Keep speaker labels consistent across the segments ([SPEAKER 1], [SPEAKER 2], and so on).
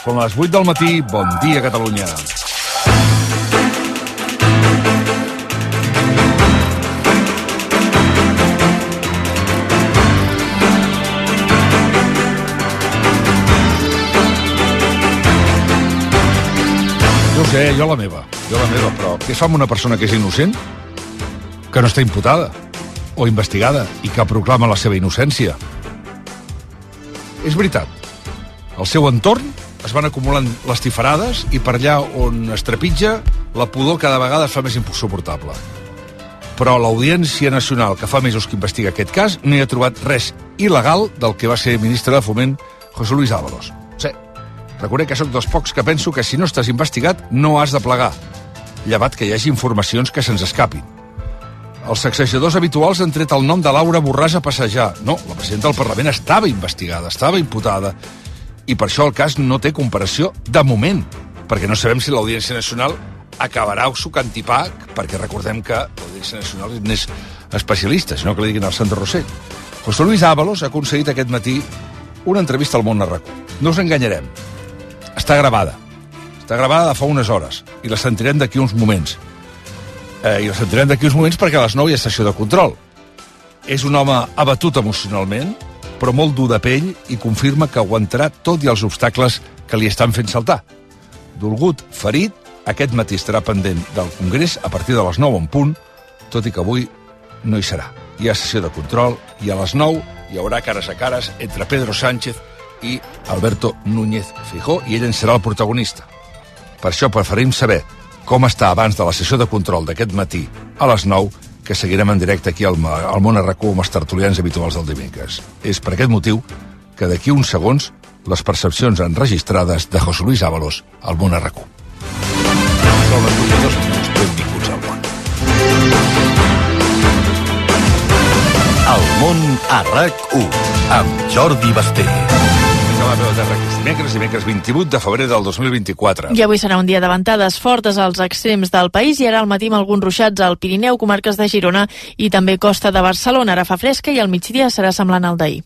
[SPEAKER 1] Són les 8 del matí. Bon dia, Catalunya. Jo sé, jo la meva. Jo la meva, però què fa una persona que és innocent? Que no està imputada o investigada i que proclama la seva innocència? És veritat. Al seu entorn es van acumulant les tifarades i per allà on es trepitja la pudor cada vegada es fa més insuportable. Però l'Audiència Nacional, que fa mesos que investiga aquest cas, no hi ha trobat res il·legal del que va ser ministre de Foment José Luis Ábalos. Sí, reconec que sóc dels pocs que penso que si no estàs investigat no has de plegar, llevat que hi hagi informacions que se'ns escapin. Els sacsejadors habituals han tret el nom de Laura Borràs a passejar. No, la presidenta del Parlament estava investigada, estava imputada, i per això el cas no té comparació de moment, perquè no sabem si l'Audiència Nacional acabarà sucant tipac, perquè recordem que l'Audiència Nacional n'és especialista, si no que li diguin al Sandro Rossell. José Luis Ábalos ha aconseguit aquest matí una entrevista al món narracó. No us enganyarem. Està gravada. Està gravada de fa unes hores i la sentirem d'aquí uns moments. Eh, I la sentirem d'aquí uns moments perquè a les 9 hi ha sessió de control. És un home abatut emocionalment, però molt dur de pell i confirma que aguantarà tot i els obstacles que li estan fent saltar. Dolgut, ferit, aquest matí estarà pendent del Congrés a partir de les 9 en punt, tot i que avui no hi serà. Hi ha sessió de control i a les 9 hi haurà cares a cares entre Pedro Sánchez i Alberto Núñez Fijó i ell en serà el protagonista. Per això preferim saber com està abans de la sessió de control d'aquest matí a les 9 que seguirem en directe aquí al, al Món Arracó amb els tertulians habituals del dimecres. És per aquest motiu que d'aquí uns segons les percepcions enregistrades de José Luis Ábalos al Món Arracó. Són les 8 dos minuts. Benvinguts al món.
[SPEAKER 2] El món a RAC1 amb Jordi Basté.
[SPEAKER 1] Veu, de. Dimecres, dimecres 28 de febrer del 2024.
[SPEAKER 3] I avui serà un dia de ventades fortes als extrems del país i ara al matí amb alguns ruixats al Pirineu, comarques de Girona i també costa de Barcelona. Ara fa fresca i al migdia serà semblant al d'ahir.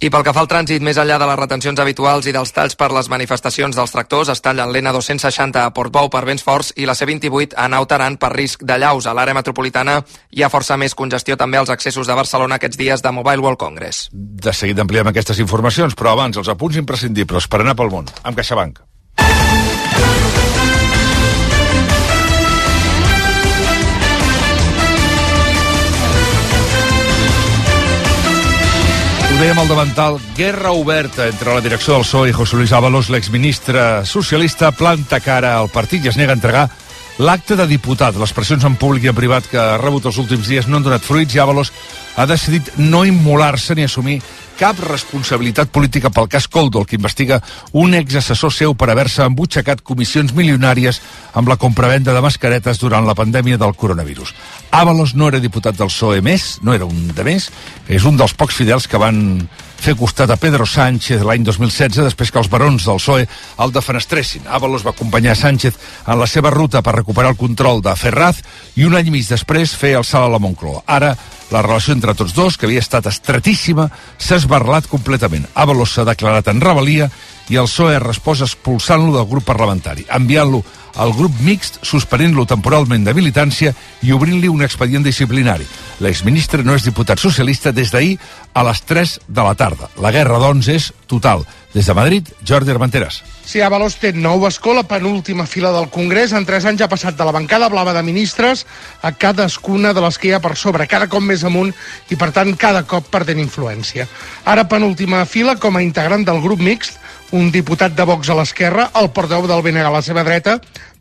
[SPEAKER 4] I pel que fa al trànsit, més enllà de les retencions habituals i dels talls per les manifestacions dels tractors, es tallen l'N260 a Portbou per vents forts i la C28 a Nautaran per risc de llaus. A l'àrea metropolitana hi ha força més congestió també als accessos de Barcelona aquests dies de Mobile World Congress.
[SPEAKER 1] De seguida ampliem aquestes informacions, però abans els apunts imprescindibles per anar pel món, amb CaixaBank. Dèiem al davantal, guerra oberta entre la direcció del PSOE i José Luis Ábalos, l'exministre socialista, planta cara al partit i es nega a entregar l'acte de diputat. Les pressions en públic i en privat que ha rebut els últims dies no han donat fruits i Ábalos ha decidit no immolar-se ni assumir cap responsabilitat política pel cas Coldo, el que investiga un exassessor seu per haver-se embutxacat comissions milionàries amb la compravenda de mascaretes durant la pandèmia del coronavirus. Ábalos no era diputat del PSOE més, no era un de més, és un dels pocs fidels que van fer costat a Pedro Sánchez l'any 2016 després que els barons del PSOE el defenestressin. Ábalos va acompanyar Sánchez en la seva ruta per recuperar el control de Ferraz i un any i mig després fer el salt a la Moncloa. Ara la relació entre tots dos, que havia estat estretíssima, s'ha esbarlat completament. Ábalos s'ha declarat en rebel·lia i el PSOE ha respost expulsant-lo del grup parlamentari, enviant-lo al grup mixt, suspenent-lo temporalment de militància i obrint-li un expedient disciplinari. L'exministre no és diputat socialista des d'ahir a les 3 de la tarda. La guerra, doncs, és total. Des de Madrid, Jordi Armenteres.
[SPEAKER 5] Sí, Avalos té nou escó, la penúltima fila del Congrés. En tres anys ha passat de la bancada blava de ministres a cadascuna de les que hi ha per sobre, cada cop més amunt i, per tant, cada cop perdent influència. Ara penúltima fila com a integrant del grup mixt, un diputat de Vox a l'esquerra, el portaveu del BNG a la seva dreta,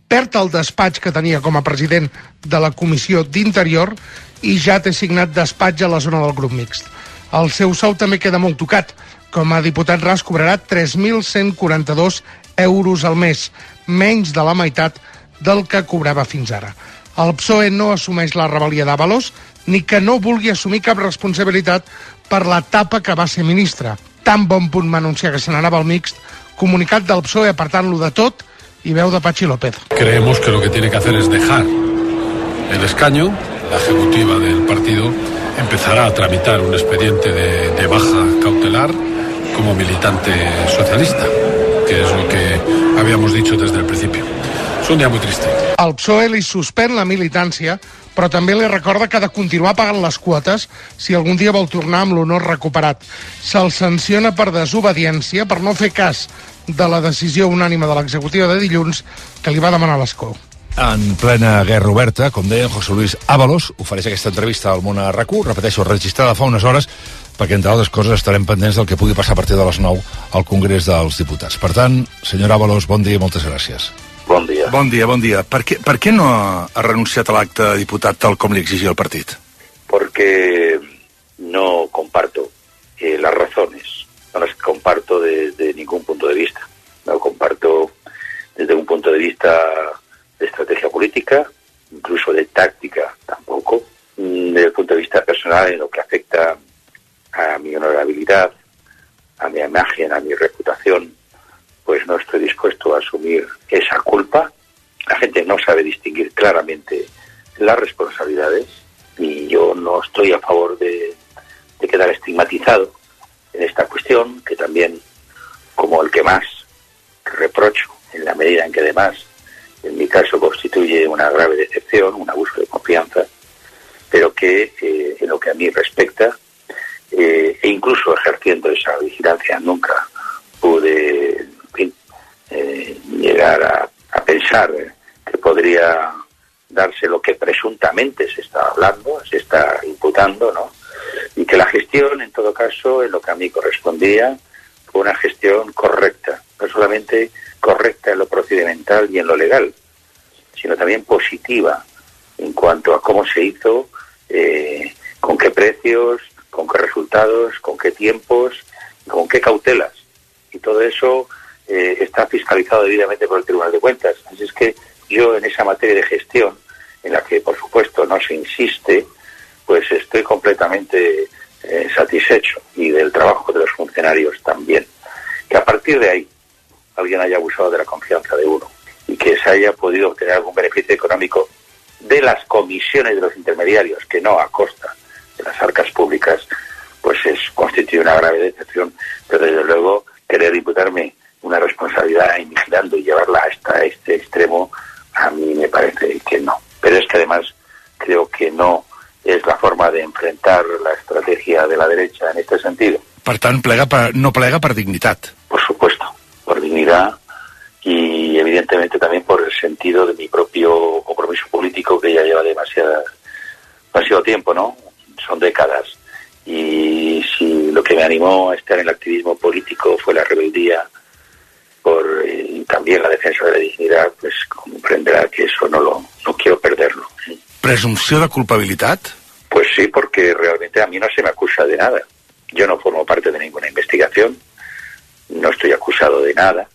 [SPEAKER 5] perd el despatx que tenia com a president de la Comissió d'Interior i ja té signat despatx a la zona del grup mixt. El seu sou també queda molt tocat. Com a diputat ras cobrarà 3.142 euros al mes, menys de la meitat del que cobrava fins ara. El PSOE no assumeix la rebel·lia d'Avalos ni que no vulgui assumir cap responsabilitat per l'etapa que va ser ministre. Tan bon punt va anunciar que se n'anava al mixt, comunicat del PSOE apartant-lo de tot i veu de Pachi López.
[SPEAKER 6] Creemos que lo que tiene que hacer es dejar el escaño, la ejecutiva del partido empezará a tramitar un expediente de, de baja cautelar como militante socialista. que es lo que habíamos dicho desde el principio. Es un día muy triste.
[SPEAKER 5] El PSOE li suspèn la militància, però també li recorda que ha de continuar pagant les quotes si algun dia vol tornar amb l'honor recuperat. Se'l sanciona per desobediència, per no fer cas de la decisió unànima de l'executiva de dilluns que li va demanar l'escó.
[SPEAKER 1] En plena guerra oberta, com deia José Luis Ábalos, ofereix aquesta entrevista al món a RAC1, repeteixo, registrada fa unes hores, perquè, entre altres coses, estarem pendents del que pugui passar a partir de les 9 al Congrés dels Diputats. Per tant, senyor Ábalos, bon dia i moltes gràcies.
[SPEAKER 7] Bon dia.
[SPEAKER 8] Bon dia, bon dia. Per què, per què no ha, ha renunciat a l'acte de diputat tal com li exigia el partit?
[SPEAKER 7] Porque no comparto eh, las razones, no las comparto desde ningún punto de vista. No comparto desde un punto de vista de estrategia política, incluso de táctica tampoco, mm, desde el punto de vista personal en lo que afecta a mi honorabilidad, a mi imagen, a mi reputación, pues no estoy dispuesto a asumir esa culpa. La gente no sabe distinguir claramente las responsabilidades y yo no estoy a favor de, quedar estigmatizado en esta cuestión, que también, como el que más reprocho, en la medida en que además, en mi caso, constituye una grave decepción, un abuso de confianza, pero que eh, en lo que a mí respecta, eh, e incluso ejerciendo esa vigilancia, nunca pude eh, llegar a, pensar que podría darse lo que presuntamente se está hablando, se está imputando, ¿no? Y que la gestión, en todo caso, en lo que a mí correspondía, fue una gestión correcta, no solamente correcta en lo procedimental y en lo legal, sino también positiva en cuanto a cómo se hizo, eh, con qué precios, con qué resultados, con qué tiempos, con qué cautelas. Y todo eso eh, está fiscalizado debidamente por el Tribunal de Cuentas. Así es que yo en esa materia de gestión, en la que por supuesto no se insiste, pues estoy completamente eh, satisfecho y del trabajo de los funcionarios también. Que a partir de ahí alguien haya abusado de la confianza de uno y que se haya podido obtener algún beneficio económico de las comisiones de los intermediarios, que no a costa de las arcas públicas, pues es constituye una grave decepción, pero desde luego querer imputarme una responsabilidad invigilando y llevarla hasta este extremo, a mí me parece que no. Pero es que además creo que no es la forma de enfrentar la estrategia de la derecha en este sentido.
[SPEAKER 8] Per tant, plega per, no plega per dignitat.
[SPEAKER 7] Por supuesto, por dignidad y evidentemente también por el sentido de mi propio compromiso político que ya lleva demasiada, demasiado tiempo, ¿no? Son décadas. Y si lo que me animó a estar en el activismo político fue la rebeldía por eh, y también la defensa de la dignidad, pues comprenderá que eso no lo no quiero perderlo.
[SPEAKER 8] Presumpció de culpabilitat?
[SPEAKER 7] Pues sí, porque realmente a mí no se me acusa de nada. Yo no formo parte de ninguna investigación, no estoy acusado de nada,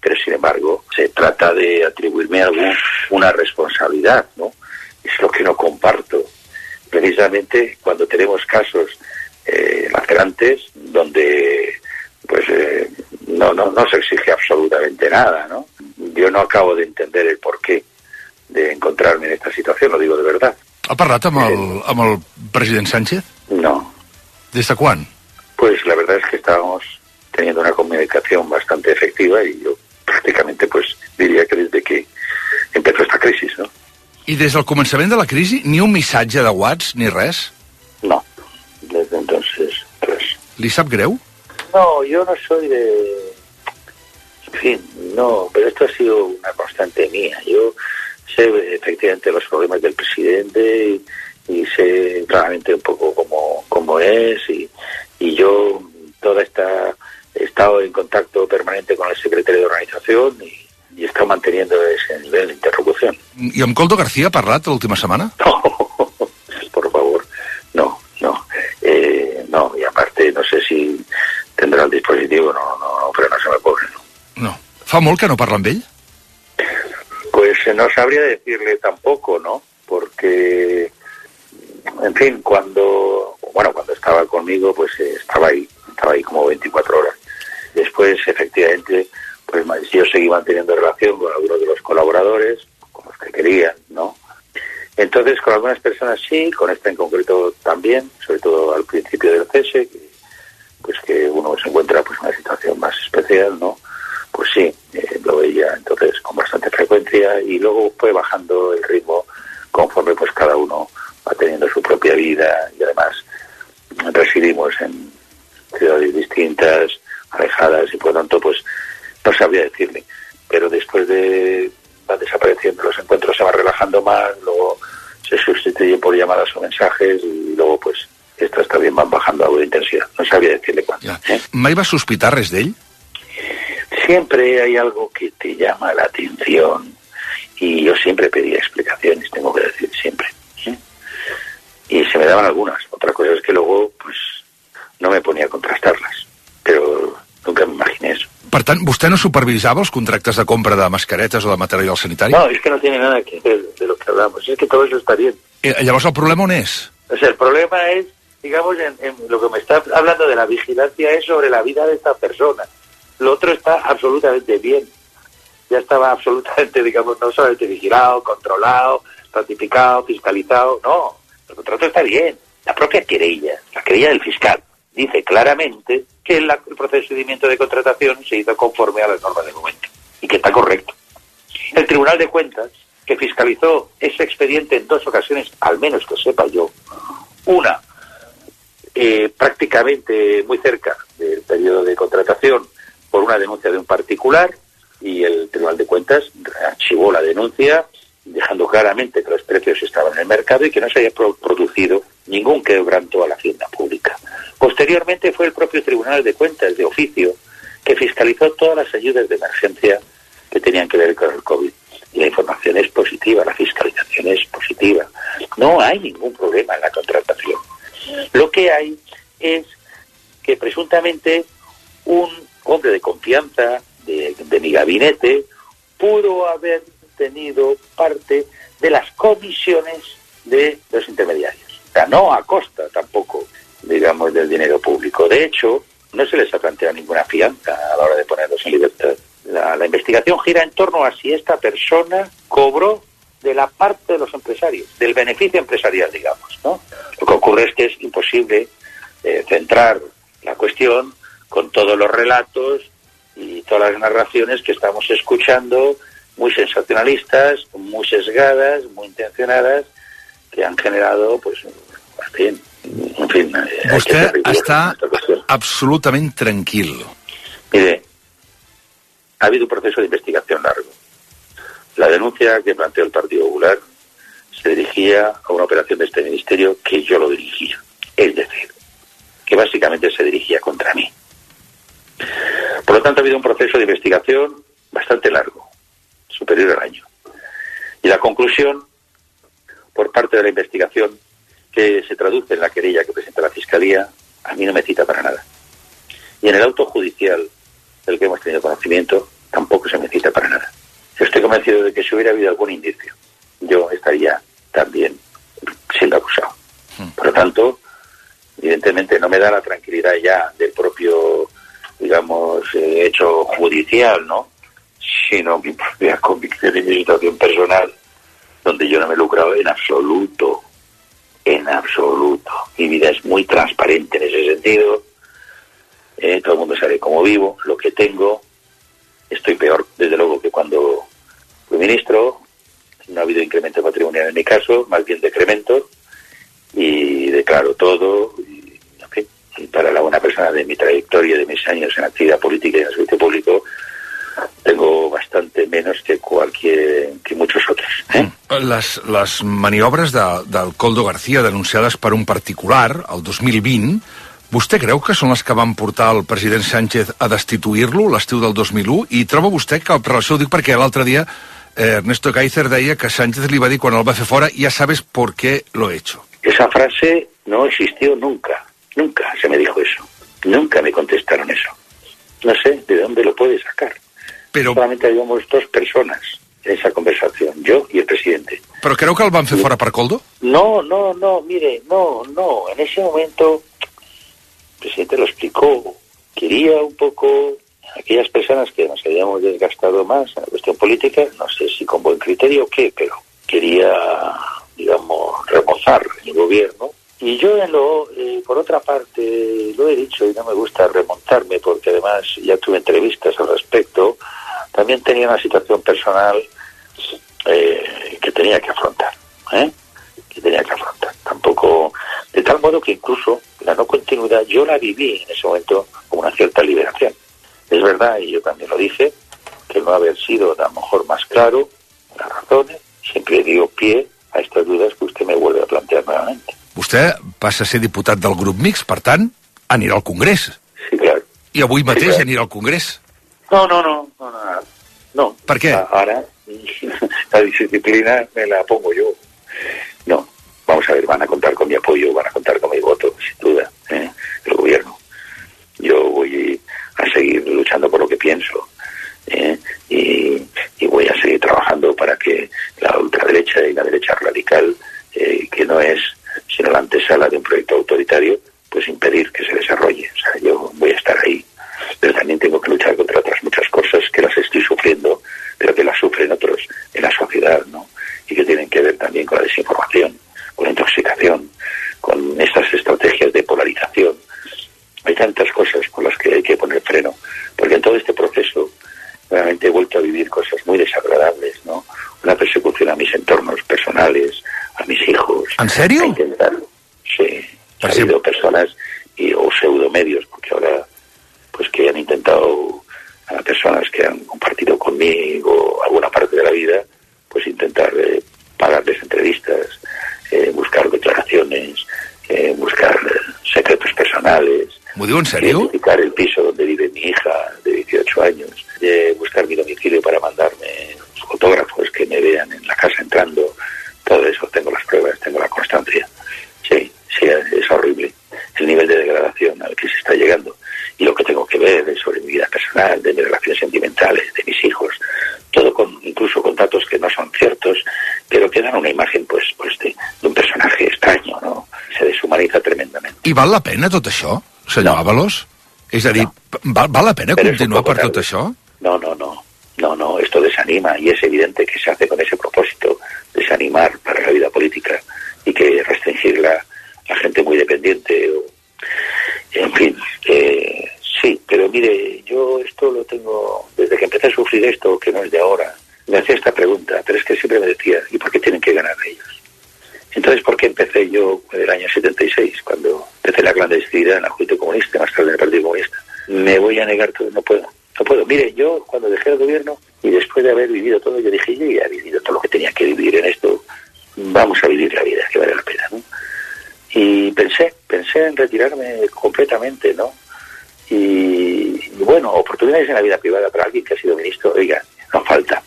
[SPEAKER 7] pero sin embargo se trata de atribuirme algún, una responsabilidad, ¿no? Es lo que no comparto. Precisamente cuando tenemos casos eh, lacerantes donde pues eh, no, no, no se exige absolutamente nada, ¿no? Yo no acabo de entender el porqué de encontrarme en esta situación, lo digo de verdad.
[SPEAKER 8] Ha parlat amb el, amb el president Sánchez?
[SPEAKER 7] No,
[SPEAKER 8] Des de quan?
[SPEAKER 7] pues la verdad es que estábamos teniendo una comunicación bastante efectiva y yo prácticamente pues diría que desde que empezó esta crisis, ¿no?
[SPEAKER 8] I des del començament de la crisi, ni un missatge de WhatsApp, ni res?
[SPEAKER 7] No, desde entonces, pues
[SPEAKER 8] Li sap greu?
[SPEAKER 7] No, yo no soy de... En fin, no, pero esto ha sido una constante mía. Yo sé efectivamente los problemas del presidente y, y sé claramente un poco cómo, cómo es y, y yo toda esta he estado en contacto permanente con el secretario de organización y, y he estado manteniendo ese nivel de interlocución.
[SPEAKER 8] I amb Coldo García ha parlat l'última setmana?
[SPEAKER 7] No,
[SPEAKER 8] Fa que no parla amb ell?
[SPEAKER 7] Pues eh, no sabría decirle tampoco, ¿no? Porque, en fin, cuando, bueno, cuando estaba conmigo, pues eh, estaba ahí, estaba ahí como 24 horas. Después, efectivamente, pues yo seguí manteniendo relación con algunos de los colaboradores, con los que querían, ¿no? Entonces, con algunas personas sí, con esta en concreto también, sobre todo al principio del cese, que, pues que uno se encuentra pues en una situación más especial, ¿no? denuncia y luego fue bajando el ritmo conforme pues cada uno va teniendo su propia vida y además residimos en ciudades distintas, alejadas y por lo tanto pues no sabría decirle. Pero después de van desapareciendo los encuentros se van relajando más, luego se sustituyen por llamadas o mensajes y luego pues estas también van bajando algo de intensidad. No sabía decirle cuánto.
[SPEAKER 8] Ja.
[SPEAKER 7] ¿eh?
[SPEAKER 8] Mai va sospitar res d'ell?
[SPEAKER 7] Siempre hay algo que te llama la atención y yo siempre pedía explicaciones, tengo que decir, siempre. ¿eh? Y se me daban algunas. Otra cosa es que luego pues no me ponía a contrastarlas, pero nunca me imaginé eso.
[SPEAKER 8] Per tant, vostè no supervisava els contractes de compra de mascaretes o de material sanitari?
[SPEAKER 7] No, es que no tiene nada que ver de lo que hablamos, es que todo eso está bien.
[SPEAKER 8] Eh, llavors el problema on és?
[SPEAKER 7] O sea, el problema es, digamos, en, en lo que me está hablando de la vigilancia es sobre la vida de esta persona. Lo otro está absolutamente bien. Ya estaba absolutamente, digamos, no solamente vigilado, controlado, ratificado, fiscalizado. No, el contrato está bien. La propia querella, la querella del fiscal, dice claramente que la- el procedimiento de contratación se hizo conforme a las normas del momento y que está correcto. El Tribunal de Cuentas, que fiscalizó ese expediente en dos ocasiones, al menos que sepa yo, una eh, prácticamente muy cerca del periodo de contratación por una denuncia de un particular y el Tribunal de Cuentas archivó la denuncia dejando claramente que los precios estaban en el mercado y que no se pro- producido ningún quebranto a la hacienda pública. Posteriormente fue el propio Tribunal de Cuentas de oficio que fiscalizó todas las ayudas de emergencia que tenían que ver con el COVID. La información es positiva, la fiscalización es positiva. No hay ningún problema en la contratación. Lo que hay es que presuntamente un hombre de confianza de, mi gabinete pudo haber tenido parte de las comisiones de los intermediarios. O sea, no a costa tampoco, digamos, del dinero público. De hecho, no se les ha planteado ninguna fianza a la hora de ponerlos en libertad. La investigación gira en torno a si esta persona cobró de la parte de los empresarios, del beneficio empresarial, digamos. ¿no? Lo que ocurre es que es imposible eh, centrar la cuestión con todos los relatos y todas las narraciones que estamos escuchando, muy sensacionalistas, muy sesgadas, muy intencionadas, que han generado, pues, en fin, en fin eh, hay que
[SPEAKER 8] Vostè
[SPEAKER 7] ser riguroso en
[SPEAKER 8] està
[SPEAKER 7] esta cuestión.
[SPEAKER 8] absolutament tranquil.
[SPEAKER 7] Mire, ha habido un proceso de investigación largo. La denuncia que planteó el Partido Popular se dirigía a una operación de este ministerio que yo lo dirigía. Es decir, que básicamente se dirigía contra mí. Por lo tanto, ha habido un proceso de investigación bastante largo, superior al año. Y la conclusión, por parte de la investigación, que se traduce en la querella que presenta la Fiscalía, a mí no me cita para nada. Y en el auto judicial del que hemos tenido conocimiento, tampoco se me cita para nada. Yo estoy convencido de que si hubiera habido algún indicio, yo estaría también siendo acusado. Por lo tanto, evidentemente no me da la tranquilidad ya del propio, digamos, eh, hecho judicial, ¿no? Sino mi propia convicción y mi situación personal, donde yo no me he lucrado en absoluto, en absoluto. Mi vida es muy transparente en ese sentido. Eh, todo el mundo sabe cómo vivo, lo que tengo. Estoy peor, desde luego, que cuando fui ministro. No ha habido incremento patrimonial en mi caso, más bien decremento. Y declaro todo. Y, en fin, para la buena persona de mi trayectoria, de mis años en actividad política y en el servicio público, tengo bastante menos que cualquier que muchos otros. ¿eh?
[SPEAKER 8] Les, les maniobres de, del García denunciades per un particular, el 2020, vostè creu que són les que van portar el president Sánchez a destituir-lo l'estiu del 2001? I troba vostè que per això ho dic perquè l'altre dia eh, Ernesto Kaiser deia que Sánchez li va dir quan el va fer fora ja sabes por qué lo he hecho.
[SPEAKER 7] Esa frase no existió nunca, nunca se me dijo eso, nunca me contestaron eso. No sé de dónde lo puede sacar.
[SPEAKER 8] Però,
[SPEAKER 7] Solamente habíamos dos personas en esa conversación, yo y el presidente.
[SPEAKER 8] però creu que el van fer fora per Coldo?
[SPEAKER 7] No, no, no, mire, no, no, en ese momento presidente lo explicó. Quería un poco aquellas personas que nos habíamos desgastado más en la cuestión política, no sé si con buen criterio o qué, pero quería, digamos, remozar el gobierno. Y yo, en lo, eh, por otra parte, lo he dicho y no me gusta remontarme porque además ya tuve entrevistas al respecto, también tenía una situación personal tenía que afrontar, ¿eh? que tenía que afrontar. Tampoco, de tal modo que incluso la no continuidad yo la viví en ese momento como una cierta liberación. Es verdad, y yo también lo dije, que no haber sido a lo mejor más claro las razones, siempre dio pie a estas dudas que usted me vuelve a plantear nuevamente.
[SPEAKER 1] Vostè passa a ser diputat del grup mix, per tant, anirà al Congrés.
[SPEAKER 7] Sí, claro.
[SPEAKER 1] I avui mateix
[SPEAKER 7] clar.
[SPEAKER 1] anirà al Congrés.
[SPEAKER 7] No, no, no, no, no. no.
[SPEAKER 1] ¿Por qué?
[SPEAKER 7] A- Ahora la disciplina me la pongo yo. No, vamos a ver, van a contar con mi apoyo, van a contar con mi voto, sin duda, ¿eh? el gobierno. Yo voy a seguir luchando por lo que pienso ¿eh? y, voy a seguir trabajando para que la ultraderecha y la derecha radical, eh, que no es sino la antesala de un proyecto autoritario, pues impedir que se desarrolle. O sea, yo voy a estar ahí. Pero también tengo que luchar contra otras muchas cosas que las estoy sufriendo, pero que las sufren otros en la sociedad, ¿no? Y que tienen que ver también con la desinformación, con la intoxicación, con estas estrategias de polarización. Hay tantas cosas por las que hay que poner freno, porque en todo este proceso realmente he vuelto a vivir cosas muy desagradables, ¿no? Una persecución a mis entornos personales, a mis hijos.
[SPEAKER 1] ¿En serio?
[SPEAKER 7] A intentar, sí. Ha habido personas y, o pseudomedios, porque ahora, pues que han intentado, a personas que han compartido conmigo alguna parte de la vida, pues intentar eh, pagarles entrevistas, eh, buscar declaraciones, eh, buscar secretos personales,
[SPEAKER 1] M'ho diu en sèrio?
[SPEAKER 7] identificar el piso donde vive mi hija de 18 años, de buscar mi domicilio para mandarme fotógrafos que me vean en la casa entrando, todo eso, tengo las pruebas, tengo la constancia. Sí, sí, es horrible el nivel de degradación al que se está llegando. Y lo que tengo que ver es sobre mi vida personal, de mis relaciones sentimentales, de mis hijos, todo con, incluso con datos que no son ciertos, pero que dan una imagen pues, pues de, de un personaje extraño, ¿no? Se deshumaniza tremendamente.
[SPEAKER 1] I val la pena tot això, senyor
[SPEAKER 7] No.
[SPEAKER 1] Ábalos? És a dir, val, val la pena
[SPEAKER 7] Però
[SPEAKER 1] continuar per tot això?
[SPEAKER 7] A negar todo, no puedo, no puedo. Mire, yo cuando dejé el gobierno y después de haber vivido todo, yo dije, yo ya he vivido todo lo que tenía que vivir en esto, vamos a vivir la vida, que vale la pena, ¿no? Y pensé, pensé en retirarme completamente, ¿no? Y, y bueno, oportunidades en la vida privada para alguien que ha sido ministro, oiga, no falta.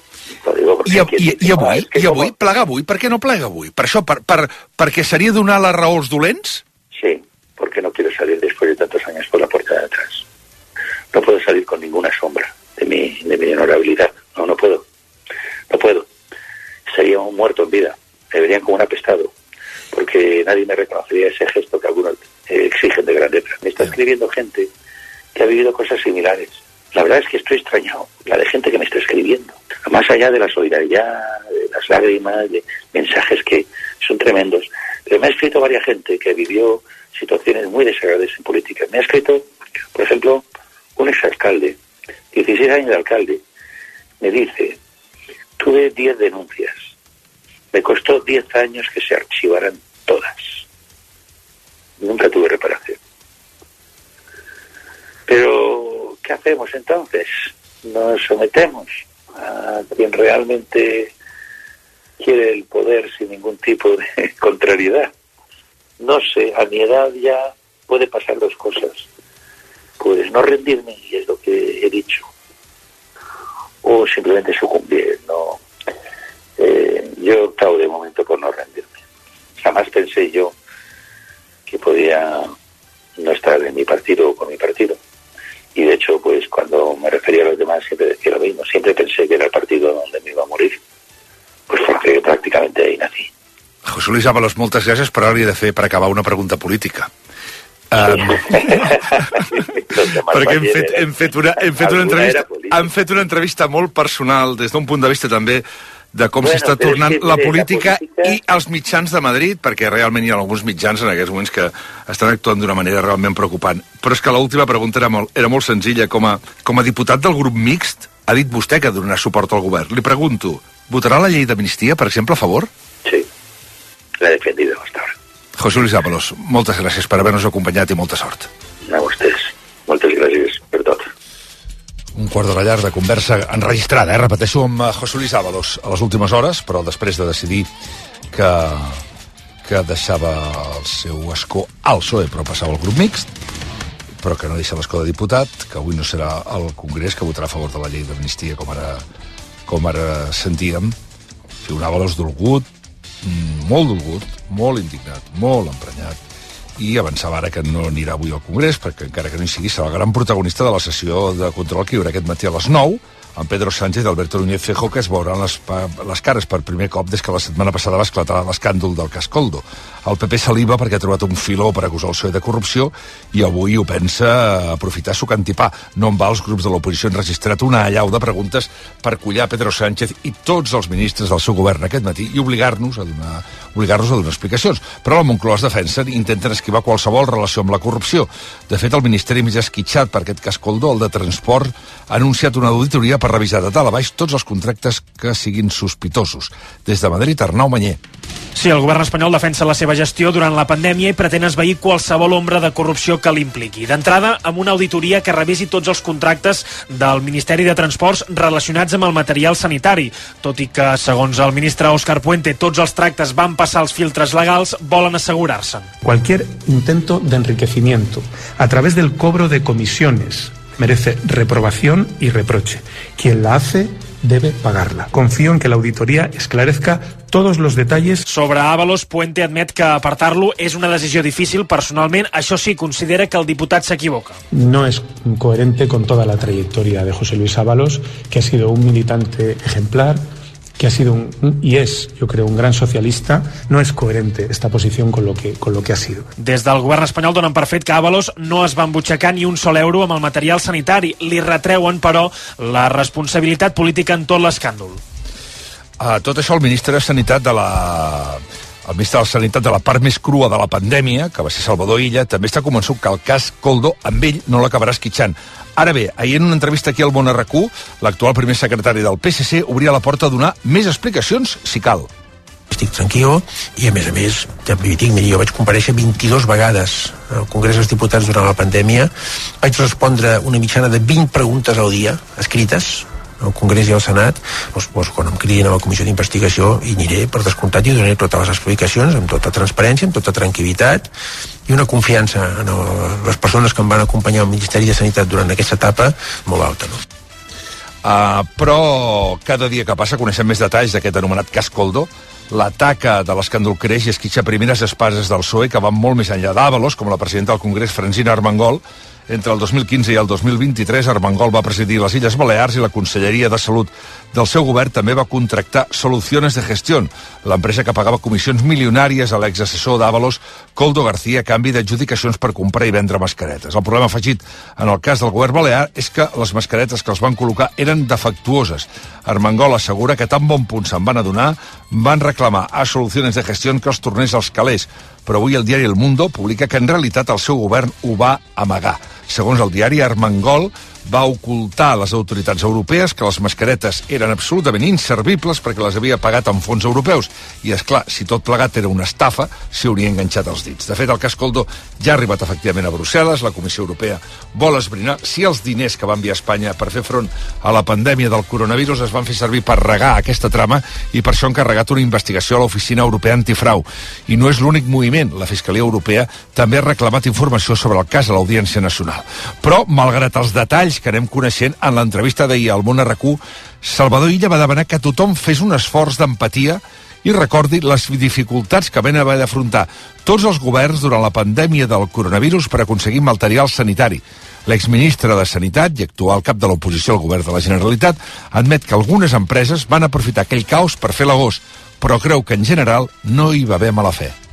[SPEAKER 7] Digo
[SPEAKER 1] I, i, i avui, i avui, per què no plega avui? Per això, per, per, perquè seria donar als dolents?
[SPEAKER 7] Sí, porque no quiero salir después de tantos años por la puerta de atrás. No puedo salir con ninguna sombra de mi, de mi honorabilidad. No, no puedo. No puedo. Sería un muerto en vida. Me verían como un apestado. Porque nadie me reconocería ese gesto que algunos eh, exigen de grandeza. Me está escribiendo gente que ha vivido cosas similares. La verdad es que estoy extrañado. La de gente que me está escribiendo. Más allá de la solidaridad, de las lágrimas, de mensajes que son tremendos. Pero me ha escrito varias gente que vivió situaciones muy desagradables en política. Me ha escrito, por ejemplo, un exalcalde, 16 años de alcalde, me dice, tuve 10 denuncias. Me costó 10 años que se archivaran todas. Nunca tuve reparación. Pero, ¿qué hacemos entonces? Nos sometemos a quien realmente quiere el poder sin ningún tipo de contrariedad. No sé, a mi edad ya puede pasar dos cosas. Pues no rendirme, y es lo que he dicho. O simplemente sucumbir, no. Eh, yo he optado de momento por no rendirme. Jamás pensé yo que podía no estar en mi partido o con mi partido. Y de hecho, pues cuando me refería a los demás siempre decía lo mismo. Siempre pensé que era el partido donde me iba a morir. Pues porque prácticamente ahí nací.
[SPEAKER 1] José Luis Ábalos, moltes gràcies, però ara li he de fer, per acabar, una pregunta política. Um, perquè hem fet, hem fet, una, hem fet una entrevista hem fet una entrevista molt personal des d'un punt de vista també de com
[SPEAKER 7] Bueno,
[SPEAKER 1] s'està
[SPEAKER 7] és
[SPEAKER 1] tornant
[SPEAKER 7] que,
[SPEAKER 1] la
[SPEAKER 7] mire, la
[SPEAKER 1] política
[SPEAKER 7] política-
[SPEAKER 1] i els mitjans de Madrid, perquè realment hi ha alguns mitjans en aquests moments que estan actuant d'una manera realment preocupant. Però és que l'última pregunta era molt, era molt senzilla. Com a, com a diputat del grup mixt, ha dit vostè que donarà suport al govern. Li pregunto,
[SPEAKER 8] votarà la llei d'amnistia, per exemple, a favor?
[SPEAKER 7] Sí, l'he defendido hasta ahora.
[SPEAKER 8] José Luis Ábalos, moltes gràcies per haver-nos acompanyat i molta sort.
[SPEAKER 7] A vostès. Moltes gràcies.
[SPEAKER 1] Un quart d'hora llarg de conversa enregistrada, eh? repeteixo, amb eh, José Luis Ábalos a les últimes hores, però després de decidir que, que deixava el seu escó al PSOE però passava al grup mixt, però que no deixa l'escó de diputat, que avui no serà el Congrés que votarà a favor de la llei d'amnistia com ara, com ara sentíem. Sí, un Ábalos dolgut, mm, molt dolgut, molt indignat, molt emprenyat, i avançava ara que no anirà avui al Congrés, perquè encara que no hi sigui, serà el gran protagonista de la sessió de control que hi haurà aquest matí a les 9, amb Pedro Sánchez i Alberto Núñez Fejo, que es veuran les, les cares per primer cop des que la setmana passada va esclatar l'escàndol del Cascoldo. El PP saliva perquè ha trobat un filó per acusar el PSOE de corrupció i avui ho pensa aprofitar suc antipà. No en va els grups de l'oposició han registrat una allau de preguntes per collar Pedro Sánchez i tots els ministres del seu govern aquest matí i obligar-nos a donar obligar-nos a donar explicacions. Però la Moncloa es defensen i intenten esquivar qualsevol relació amb la corrupció. De fet, el Ministeri més esquitxat per aquest cas Coldo, el de Transport, ha anunciat una auditoria per revisar de dalt a baix tots els contractes que siguin sospitosos. Des de Madrid, Arnau Manyer.
[SPEAKER 9] Sí, el govern espanyol defensa la seva gestió durant la pandèmia i pretén esvair qualsevol ombra de corrupció que l'impliqui. D'entrada, amb una auditoria que revisi tots els contractes del Ministeri de Transports relacionats amb el material sanitari. Tot i que, segons el ministre Òscar Puente, tots els tractes van passar els filtres legals, volen assegurar-se'n.
[SPEAKER 10] Cualquier intento de enriquecimiento a través del cobro de comisiones merece reprobación y reproche. Quien la hace debe pagarla. Confío en que la auditoría esclarezca todos los detalles.
[SPEAKER 9] Sobre Ábalos, Puente admet que apartar-lo és una decisió difícil. Personalment, això sí, considera que el diputat s'equivoca.
[SPEAKER 10] No es coherente con toda la trayectoria de José Luis Ábalos, que ha sido un militante ejemplar, que ha sido un, y es, yo creo, un gran socialista. No es coherente esta posición con lo que, con lo que ha sido.
[SPEAKER 9] Des del govern espanyol donen per fet que Ábalos no es va embutxacar ni un sol euro amb el material sanitari. Li retreuen, però, la responsabilitat política en tot l'escàndol.
[SPEAKER 1] A tot això, el ministre de Sanitat de la... El ministre de Sanitat de la part més crua de la pandèmia, que va ser Salvador Illa, també està convençut que el cas Coldo amb ell no l'acabarà esquitxant. Ara bé, ahir en una entrevista aquí al RQ, l'actual primer secretari del PSC obria la porta a donar més explicacions, si cal.
[SPEAKER 11] estic tranquil i a més a més ja li dic, miri, jo vaig compareixer 22 vegades al Congrés dels Diputats durant la pandèmia. Vaig respondre una mitjana de 20 preguntes al dia escrites al Congrés i al Senat doncs, doncs, quan em cridin a la comissió d'investigació hi aniré per descomptat i donaré totes les explicacions amb tota transparència, amb tota tranquil·litat i una confiança en el, les persones que em van acompanyar al Ministeri de Sanitat durant aquesta etapa molt alta no?
[SPEAKER 1] Uh, però cada dia que passa coneixem més detalls d'aquest anomenat cas Coldo. La taca de l'escàndol creix i esquitxa primeres espases del PSOE que van molt més enllà d'Àvalos, com la presidenta del Congrés, Francina Armengol. Entre el 2015 i el 2023, Armengol va presidir les Illes Balears i la Conselleria de Salut del seu govern també va contractar Soluciones de Gestión, l'empresa que pagava comissions milionàries a l'exassessor d'Àvalos, Coldo García, a canvi d'adjudicacions per comprar i vendre mascaretes. El problema afegit en el cas del govern balear és que les mascaretes que els van col·locar eren defectuoses. Armengol assegura que tan bon punt se'n van adonar, van reclamar a Soluciones de Gestión que els tornés als calés, però avui el diari El Mundo publica que en realitat el seu govern ho va amagar. Segons el diari, Armengol va ocultar a les autoritats europees que les mascaretes eren absolutament inservibles perquè les havia pagat amb fons europeus. I, és clar, si tot plegat era una estafa, s'hi hauria enganxat els dits. De fet, el cas Coldo ja ha arribat efectivament a Brussel·les. La Comissió Europea vol esbrinar si els diners que va enviar Espanya per fer front a la pandèmia del coronavirus es van fer servir per regar aquesta trama i per això han carregat una investigació a l'Oficina Europea Antifrau. I no és l'únic moviment. La Fiscalia Europea també ha reclamat informació sobre el cas a l'Audiència Nacional. Però, malgrat els detalls que anem coneixent, en l'entrevista d'ahir al Món RQ, Salvador Illa va demanar que tothom fes un esforç d'empatia i recordi les dificultats que van haver d'afrontar tots els governs durant la pandèmia del coronavirus per aconseguir material sanitari. L'exministre de Sanitat i actual cap de l'oposició al govern de la Generalitat admet que algunes empreses van aprofitar aquell caos per fer l'agost, però creu que en general no hi va haver mala fe.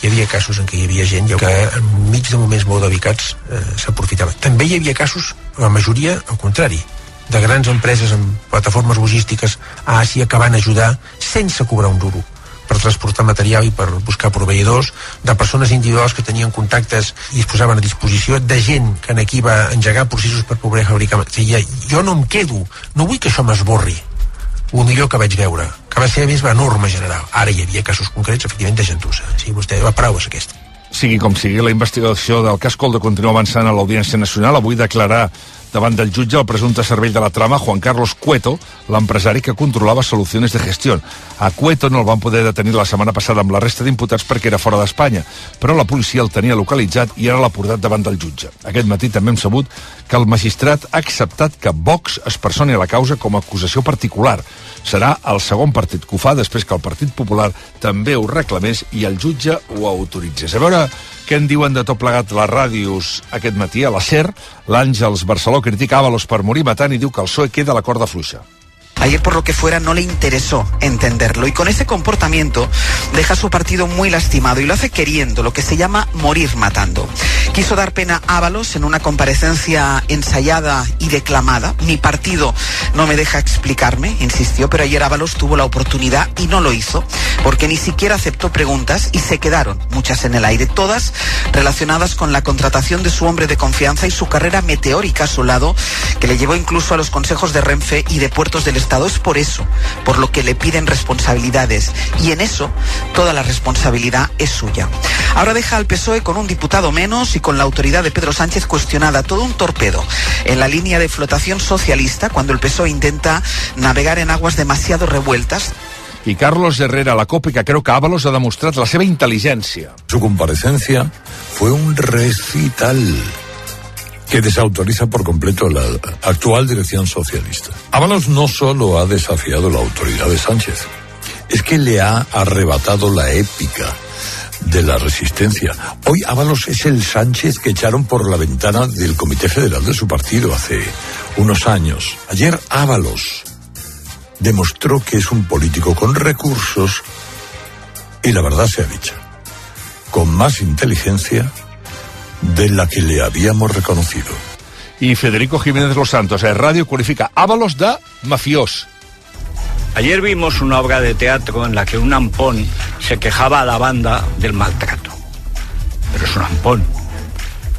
[SPEAKER 11] Hi havia casos en què hi havia gent que enmig de moments molt delicats eh, s'aprofitava. També hi havia casos, la majoria, al contrari, de grans empreses amb plataformes logístiques a Àsia que van ajudar sense cobrar un duro per transportar material i per buscar proveïdors, de persones individuals que tenien contactes i es posaven a disposició, de gent que en aquí va engegar processos per poder fabricar. Sigui, jo no em quedo, no vull que això m'esborri el millor que vaig veure, que va ser a més la norma general. Ara hi havia casos concrets, efectivament, de gentussa. Sí, vostè, la paraula és aquesta.
[SPEAKER 1] Sigui com sigui, la investigació del cas Coldo continua avançant a l'Audiència Nacional. Avui declarar davant del jutge el presumpte cervell de la trama, Juan Carlos Cueto, l'empresari que controlava Soluciones de Gestión. A Cueto no el van poder detenir la setmana passada amb la resta d'imputats perquè era fora d'Espanya, però la policia el tenia localitzat i ara l'ha portat davant del jutge. Aquest matí també hem sabut que el magistrat ha acceptat que Vox es personi a la causa com a acusació particular. Serà el segon partit que ho fa després que el Partit Popular també ho reclamés i el jutge ho autoritzés. A veure què en diuen de tot plegat les ràdios aquest matí a la SER? L'Àngels Barceló critica Ábalos per morir matant i diu que el PSOE queda a la corda fluixa.
[SPEAKER 12] Ayer, por lo que fuera, no le interesó entenderlo y con ese comportamiento deja su partido muy lastimado y lo hace queriendo, lo que se llama morir matando. Quiso dar pena a Ábalos en una comparecencia ensayada y declamada. Mi partido no me deja explicarme, insistió, pero ayer Ábalos tuvo la oportunidad y no lo hizo porque ni siquiera aceptó preguntas y se quedaron muchas en el aire, todas relacionadas con la contratación de su hombre de confianza y su carrera meteórica a su lado, que le llevó incluso a los consejos de Renfe y de Puertos del Estado. Es por eso, por lo que le piden responsabilidades y en eso toda la responsabilidad es suya. Ahora deja al PSOE con un diputado menos y con la autoridad de Pedro Sánchez cuestionada, todo un torpedo en la línea de flotación socialista cuando el PSOE intenta navegar en aguas demasiado revueltas.
[SPEAKER 1] I Carlos Herrera, la COPE, que creu que Ábalos ha demostrat la seva intel·ligència.
[SPEAKER 13] Su comparecencia fue un recital que desautoriza por completo la actual dirección socialista. Ábalos no solo ha desafiado la autoridad de Sánchez, es que le ha arrebatado la épica de la resistencia. Hoy Ábalos es el Sánchez que echaron por la ventana del Comité Federal de su partido hace unos años. Ayer Ábalos demostró que es un político con recursos y la verdad sea dicha, con más inteligencia de la que le habíamos reconocido.
[SPEAKER 1] I Federico Jiménez Los Santos, a Radio, qualifica Ábalos de mafiós.
[SPEAKER 14] Ayer vimos una obra de teatro en la que un ampón se quejaba a la banda del maltrato. Pero es un ampón.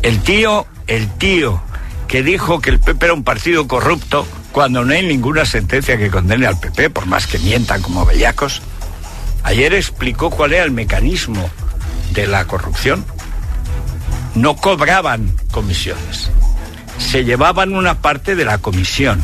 [SPEAKER 14] El tío, el tío que dijo que el PP era un partido corrupto cuando no hay ninguna sentencia que condene al PP, por más que mientan como bellacos, ayer explicó cuál era el mecanismo de la corrupción. No cobraban comisiones, se llevaban una parte de la comisión.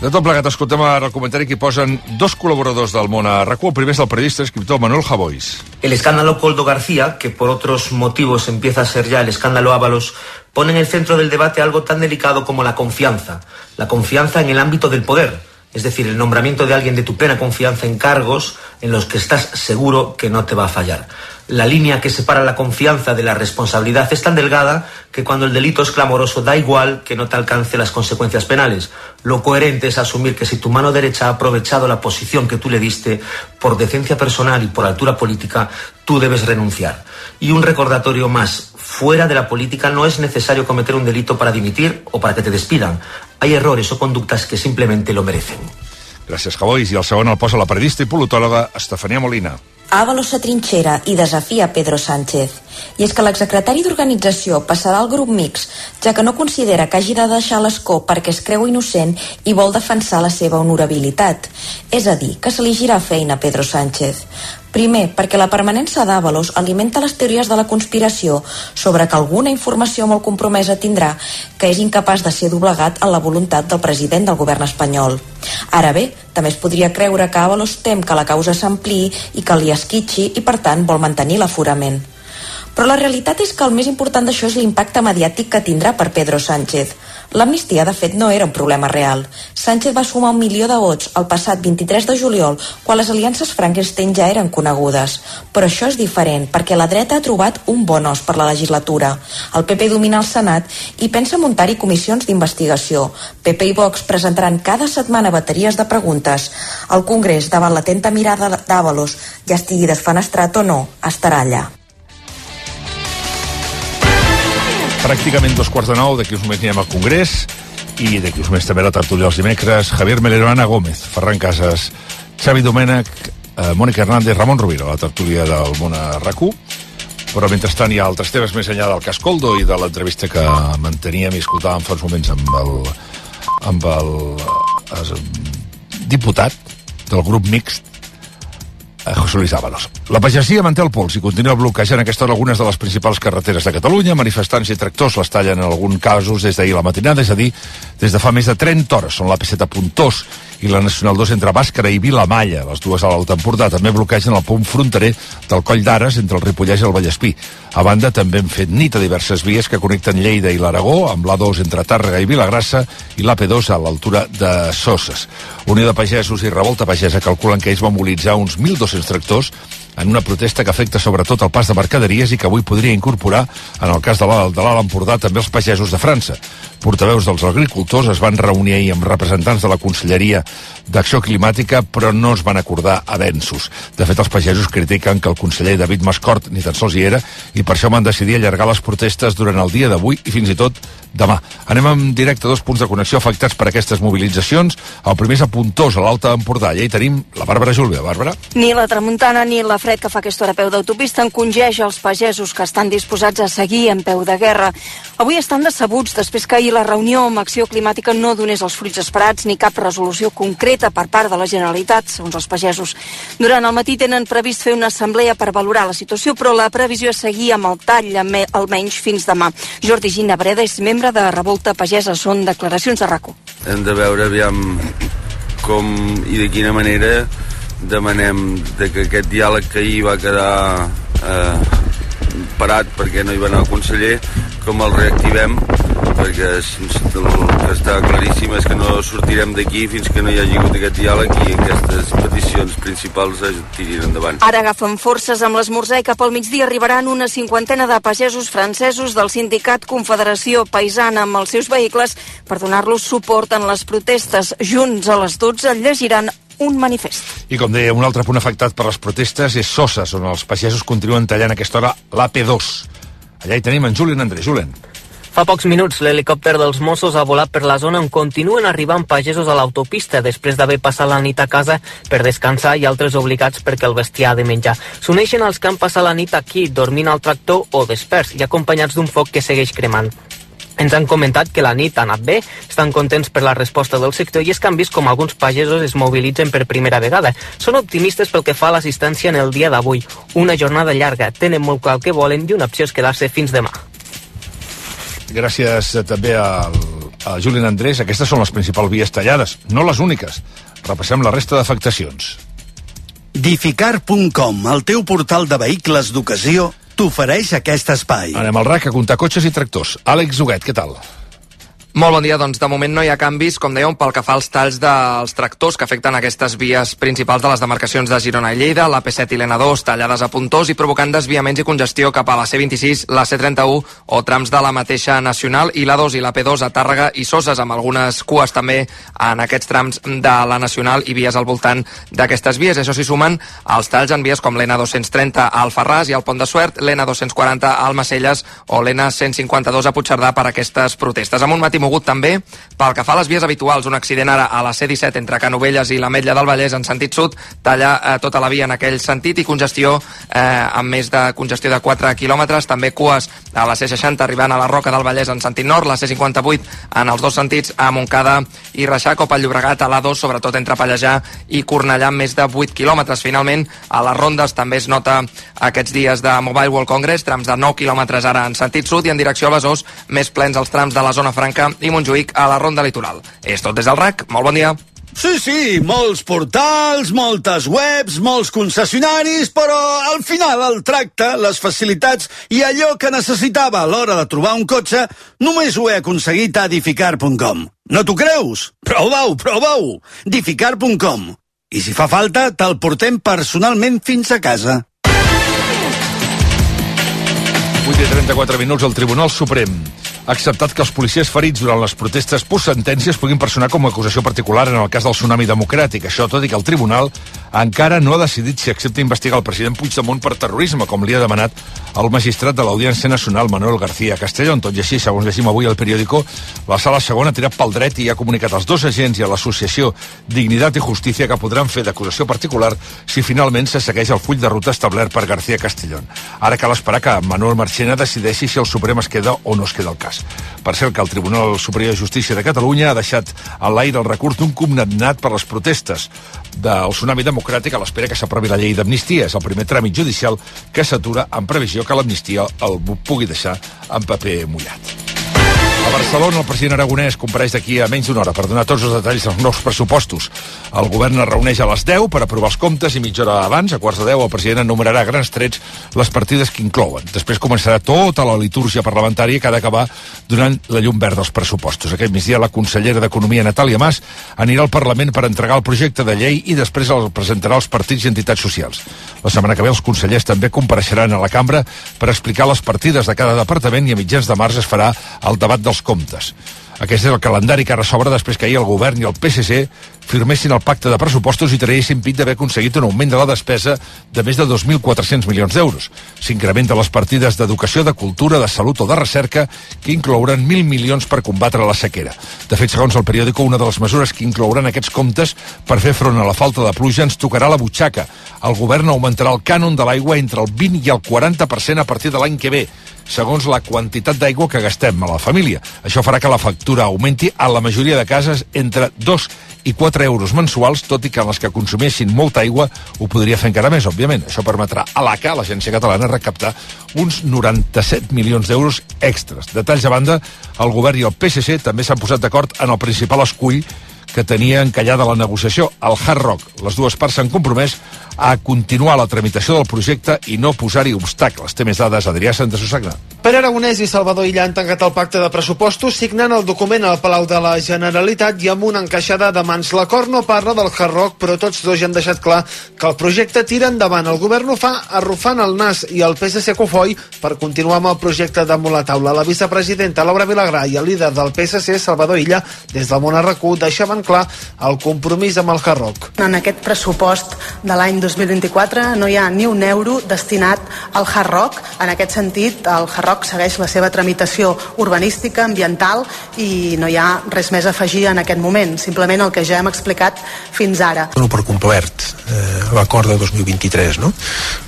[SPEAKER 1] De tot plegat, escoltem ara el comentari que hi posen dos col·laboradors del món a RAC1. El primer és el periodista i escriptor Manuel Javois.
[SPEAKER 15] El escándalo Coldo García, que por otros motivos empieza a ser ya el escándalo Ábalos, pone en el centro del debate algo tan delicado como la confianza. La confianza en el ámbito del poder, es decir, el nombramiento de alguien de tu plena confianza en cargos en los que estás seguro que no te va a fallar. La línea que separa la confianza de la responsabilidad es tan delgada que cuando el delito es clamoroso da igual que no te alcance las consecuencias penales. Lo coherente es asumir que si tu mano derecha ha aprovechado la posición que tú le diste por decencia personal y por altura política, tú debes renunciar. Y un recordatorio más, fuera de la política no es necesario cometer un delito para dimitir o para que te despidan. Hay errores o conductas que simplemente lo merecen.
[SPEAKER 1] Gràcies, Javois. I el segon el posa la periodista i politòloga Estefania Molina.
[SPEAKER 16] Ábalos s'atrinxera i desafia Pedro Sánchez. I és que l'exsecretari d'Organització passarà al grup mix, ja que no considera que hagi de deixar l'escó perquè es creu innocent i vol defensar la seva honorabilitat. És a dir, que se li girà feina a Pedro Sánchez. Primer, perquè la permanència d'Àvalos alimenta les teories de la conspiració sobre que alguna informació molt compromesa tindrà que és incapaç de ser doblegat a la voluntat del president del govern espanyol. Ara bé, també es podria creure que Àvalos tem que la causa s'ampliï i que li esquitxi i, per tant, vol mantenir l'aforament. Però la realitat és que el més important d'això és l'impacte mediàtic que tindrà per Pedro Sánchez. L'amnistia, de fet, no era un problema real. Sánchez va sumar un milió de vots el passat 23 de juliol, quan les aliances Frankenstein ja eren conegudes. Però això és diferent, perquè la dreta ha trobat un bon os per la legislatura. El PP domina el Senat i pensa muntar-hi comissions d'investigació. PP i Vox presentaran cada setmana bateries de preguntes. El Congrés, davant l'atenta mirada d'Àvalos, ja estigui desfenestrat o no, estarà allà.
[SPEAKER 1] Pràcticament dos quarts de nou, d'aquí uns moments anirem al Congrés i d'aquí uns moments també la tertúlia els dimecres. Javier Melero, Ana Gómez, Ferran Casas, Xavi Domènech, eh, Mònica Hernández, Ramon Rovira, la tertúlia del món a rac però mentrestant hi ha altres temes més enllà del cas Coldo i de l'entrevista que manteníem i escoltàvem fa uns moments amb el, amb el, el diputat del grup mixt a José Luis Ábalos. La pagesia manté el pols i continua bloquejant aquesta hora algunes de les principals carreteres de Catalunya. Manifestants i tractors les tallen en alguns casos des d'ahir a la matinada, és a dir, des de fa més de 30 hores. Són l'AP7 a Puntós i la Nacional 2 entre Bàscara i Vilamalla, les dues a l'Alt Empordà. També bloquegen el punt fronterer del Coll d'Ares entre el Ripollès i el Vallespí. A banda, també hem fet nit a diverses vies que connecten Lleida i l'Aragó, amb l'A2 entre Tàrrega i Vilagrassa i l'AP2 a l'altura de Soses. Unió de Pagesos i Revolta Pagesa calculen que ells van mobilitzar uns 1.200 tractors en una protesta que afecta sobretot el pas de mercaderies i que avui podria incorporar, en el cas de l'Alt Empordà, també els pagesos de França. Portaveus dels agricultors es van reunir ahir amb representants de la Conselleria d'Acció Climàtica, però no es van acordar avenços. De fet, els pagesos critiquen que el conseller David Mascort ni tan sols hi era i per això van decidir allargar les protestes durant el dia d'avui i fins i tot demà. Anem en directe a dos punts de connexió afectats per aquestes mobilitzacions. El primer és a Puntós, a l'Alta Empordà. Allà hi tenim la Bàrbara Julve. Bàrbara?
[SPEAKER 17] Ni la tramuntana ni la fred que fa aquesta hora a peu d'autopista encongeix els pagesos que estan disposats a seguir en peu de guerra. Avui estan decebuts després que ahir la reunió amb Acció Climàtica no donés els fruits esperats ni cap resolució concreta per part de la Generalitat, segons els pagesos. Durant el matí tenen previst fer una assemblea per valorar la situació, però la previsió és seguir amb el tall almenys fins demà. Jordi Gina Breda és membre de Revolta Pagesa. Són declaracions de RACO.
[SPEAKER 18] Hem de veure aviam com i de quina manera demanem de que aquest diàleg que ahir va quedar eh, parat perquè no hi va anar el conseller com el reactivem perquè el que està claríssim és que no sortirem d'aquí fins que no hi hagi hagut aquest diàleg i aquestes peticions principals es tirin endavant.
[SPEAKER 17] Ara agafen forces amb l'esmorzar i cap al migdia arribaran una cinquantena de pagesos francesos del sindicat Confederació Paisana amb els seus vehicles per donar-los suport en les protestes. Junts a les 12 llegiran un manifest.
[SPEAKER 1] I com deia, un altre punt afectat per les protestes és Soses, on els pagesos continuen tallant a aquesta hora l'AP2. Allà hi tenim en Julian André. Julian.
[SPEAKER 19] Fa pocs minuts, l'helicòpter dels Mossos ha volat per la zona on continuen arribant pagesos a l'autopista després d'haver passat la nit a casa per descansar i altres obligats perquè el bestiar ha de menjar. S'uneixen els que han passat la nit aquí, dormint al tractor o desperts i acompanyats d'un foc que segueix cremant. Ens han comentat que la nit ha anat bé, estan contents per la resposta del sector i és que han vist com alguns pagesos es mobilitzen per primera vegada. Són optimistes pel que fa a l'assistència en el dia d'avui. Una jornada llarga, tenen molt clar el que volen i una opció és quedar-se fins demà.
[SPEAKER 1] Gràcies també al, a Julián Andrés. Aquestes són les principals vies tallades, no les úniques. Repassem la resta d'afectacions.
[SPEAKER 20] Dificar.com, el teu portal de vehicles d'ocasió, t'ofereix aquest espai.
[SPEAKER 1] Anem al RAC a comptar cotxes i tractors. Àlex Huguet, què tal?
[SPEAKER 4] Molt bon dia, doncs de moment no hi ha canvis, com dèiem, pel que fa als talls dels tractors que afecten aquestes vies principals de les demarcacions de Girona i Lleida, la P7 i l'N2 tallades a puntós i provocant desviaments i congestió cap a la C26, la C31 o trams de la mateixa nacional i la 2 i la P2 a Tàrrega i Soses, amb algunes cues també en aquests trams de la nacional i vies al voltant d'aquestes vies. Això s'hi sumen els talls en vies com l'N230 al Ferràs i al Pont de Suert, l'N240 al Macelles o l'N152 a Puigcerdà per aquestes protestes. Amb un matí mogut també pel que fa a les vies habituals. Un accident ara a la C-17 entre Canovelles i l'Ametlla del Vallès en sentit sud, talla eh, tota la via en aquell sentit i congestió eh, amb més de congestió de 4 quilòmetres. També cues a la C-60 arribant a la Roca del Vallès en sentit nord, la C-58 en els dos sentits a Montcada i Reixac o pel Llobregat a l'A2, sobretot entre Pallejà i Cornellà, amb més de 8 quilòmetres. Finalment, a les rondes també es nota aquests dies de Mobile World Congress, trams de 9 quilòmetres ara en sentit sud i en direcció a Besòs, més plens els trams de la zona franca i Montjuïc a la Ronda Litoral. És tot des del RAC. Molt bon dia.
[SPEAKER 20] Sí, sí, molts portals, moltes webs, molts concessionaris, però al final el tracte, les facilitats i allò que necessitava a l'hora de trobar un cotxe només ho he aconseguit a edificar.com. No t'ho creus? Prova-ho, prova-ho! edificar.com. I si fa falta, te'l portem personalment fins a casa.
[SPEAKER 1] 8 i 34 minuts al Tribunal Suprem ha acceptat que els policies ferits durant les protestes post-sentències puguin personar com a acusació particular en el cas del tsunami democràtic. Això tot i que el tribunal encara no ha decidit si accepta investigar el president Puigdemont per terrorisme, com li ha demanat el magistrat de l'Audiència Nacional, Manuel García Castellón. Tot i així, segons llegim avui al periòdico, la sala segona ha tirat pel dret i ha comunicat als dos agents i a l'associació Dignitat i Justícia que podran fer d'acusació particular si finalment se segueix el full de ruta establert per García Castellón. Ara cal esperar que Manuel Marchena decideixi si el Suprem es queda o no es queda el cas. Possibles. Per cert, que el Tribunal Superior de Justícia de Catalunya ha deixat a l'aire el recurs d'un condemnat per les protestes del Tsunami Democràtic a l'espera que s'aprovi la llei d'amnistia. És el primer tràmit judicial que s'atura en previsió que l'amnistia el pugui deixar en paper mullat. Barcelona, el president Aragonès compareix d'aquí a menys d'una hora per donar tots els detalls dels nous pressupostos. El govern es reuneix a les 10 per aprovar els comptes i mitja hora abans, a quarts de 10, el president enumerarà a grans trets les partides que inclouen. Després començarà tota la litúrgia parlamentària que ha d'acabar donant la llum verda als pressupostos. Aquest migdia la consellera d'Economia, Natàlia Mas, anirà al Parlament per entregar el projecte de llei i després el presentarà als partits i entitats socials. La setmana que ve els consellers també compareixeran a la cambra per explicar les partides de cada departament i a mitjans de març es farà el debat dels comptes. Aquest és el calendari que ara s'obre després que ahir el govern i el PSC firmessin el pacte de pressupostos i traguessin pit d'haver aconseguit un augment de la despesa de més de 2.400 milions d'euros. S'incrementa les partides d'educació, de cultura, de salut o de recerca, que inclouran 1.000 milions per combatre la sequera. De fet, segons el periòdico, una de les mesures que inclouran aquests comptes per fer front a la falta de pluja ens tocarà la butxaca. El govern augmentarà el cànon de l'aigua entre el 20 i el 40% a partir de l'any que ve segons la quantitat d'aigua que gastem a la família. Això farà que la factura augmenti a la majoria de cases entre 2 i 4 euros mensuals, tot i que en les que consumeixin molta aigua ho podria fer encara més, òbviament. Això permetrà a l'ACA, l'Agència Catalana, recaptar uns 97 milions d'euros extras. Detalls a banda, el govern i el PSC també s'han posat d'acord en el principal escull que tenia encallada la negociació, el Hard Rock. Les dues parts s'han compromès a continuar la tramitació del projecte i no posar-hi obstacles. Té més dades Adrià Santa Susagna.
[SPEAKER 21] Pere Aragonès i Salvador Illa han tancat el pacte de pressupostos signant el document al Palau de la Generalitat i amb una encaixada de mans. L'acord no parla del Hard però tots dos ja han deixat clar que el projecte tira endavant. El govern ho fa arrufant el nas i el PSC Cofoi per continuar amb el projecte damunt la taula. La vicepresidenta Laura Vilagrà i el líder del PSC, Salvador Illa, des del RQ, deixaven clar el compromís amb el Hard Rock.
[SPEAKER 22] En aquest pressupost de l'any 2024 no hi ha ni un euro destinat al Hard Rock. En aquest sentit, el Hard Rock segueix la seva tramitació urbanística, ambiental i no hi ha res més a afegir en aquest moment. Simplement el que ja hem explicat fins ara.
[SPEAKER 11] Dono per complert eh, l'acord de 2023, no?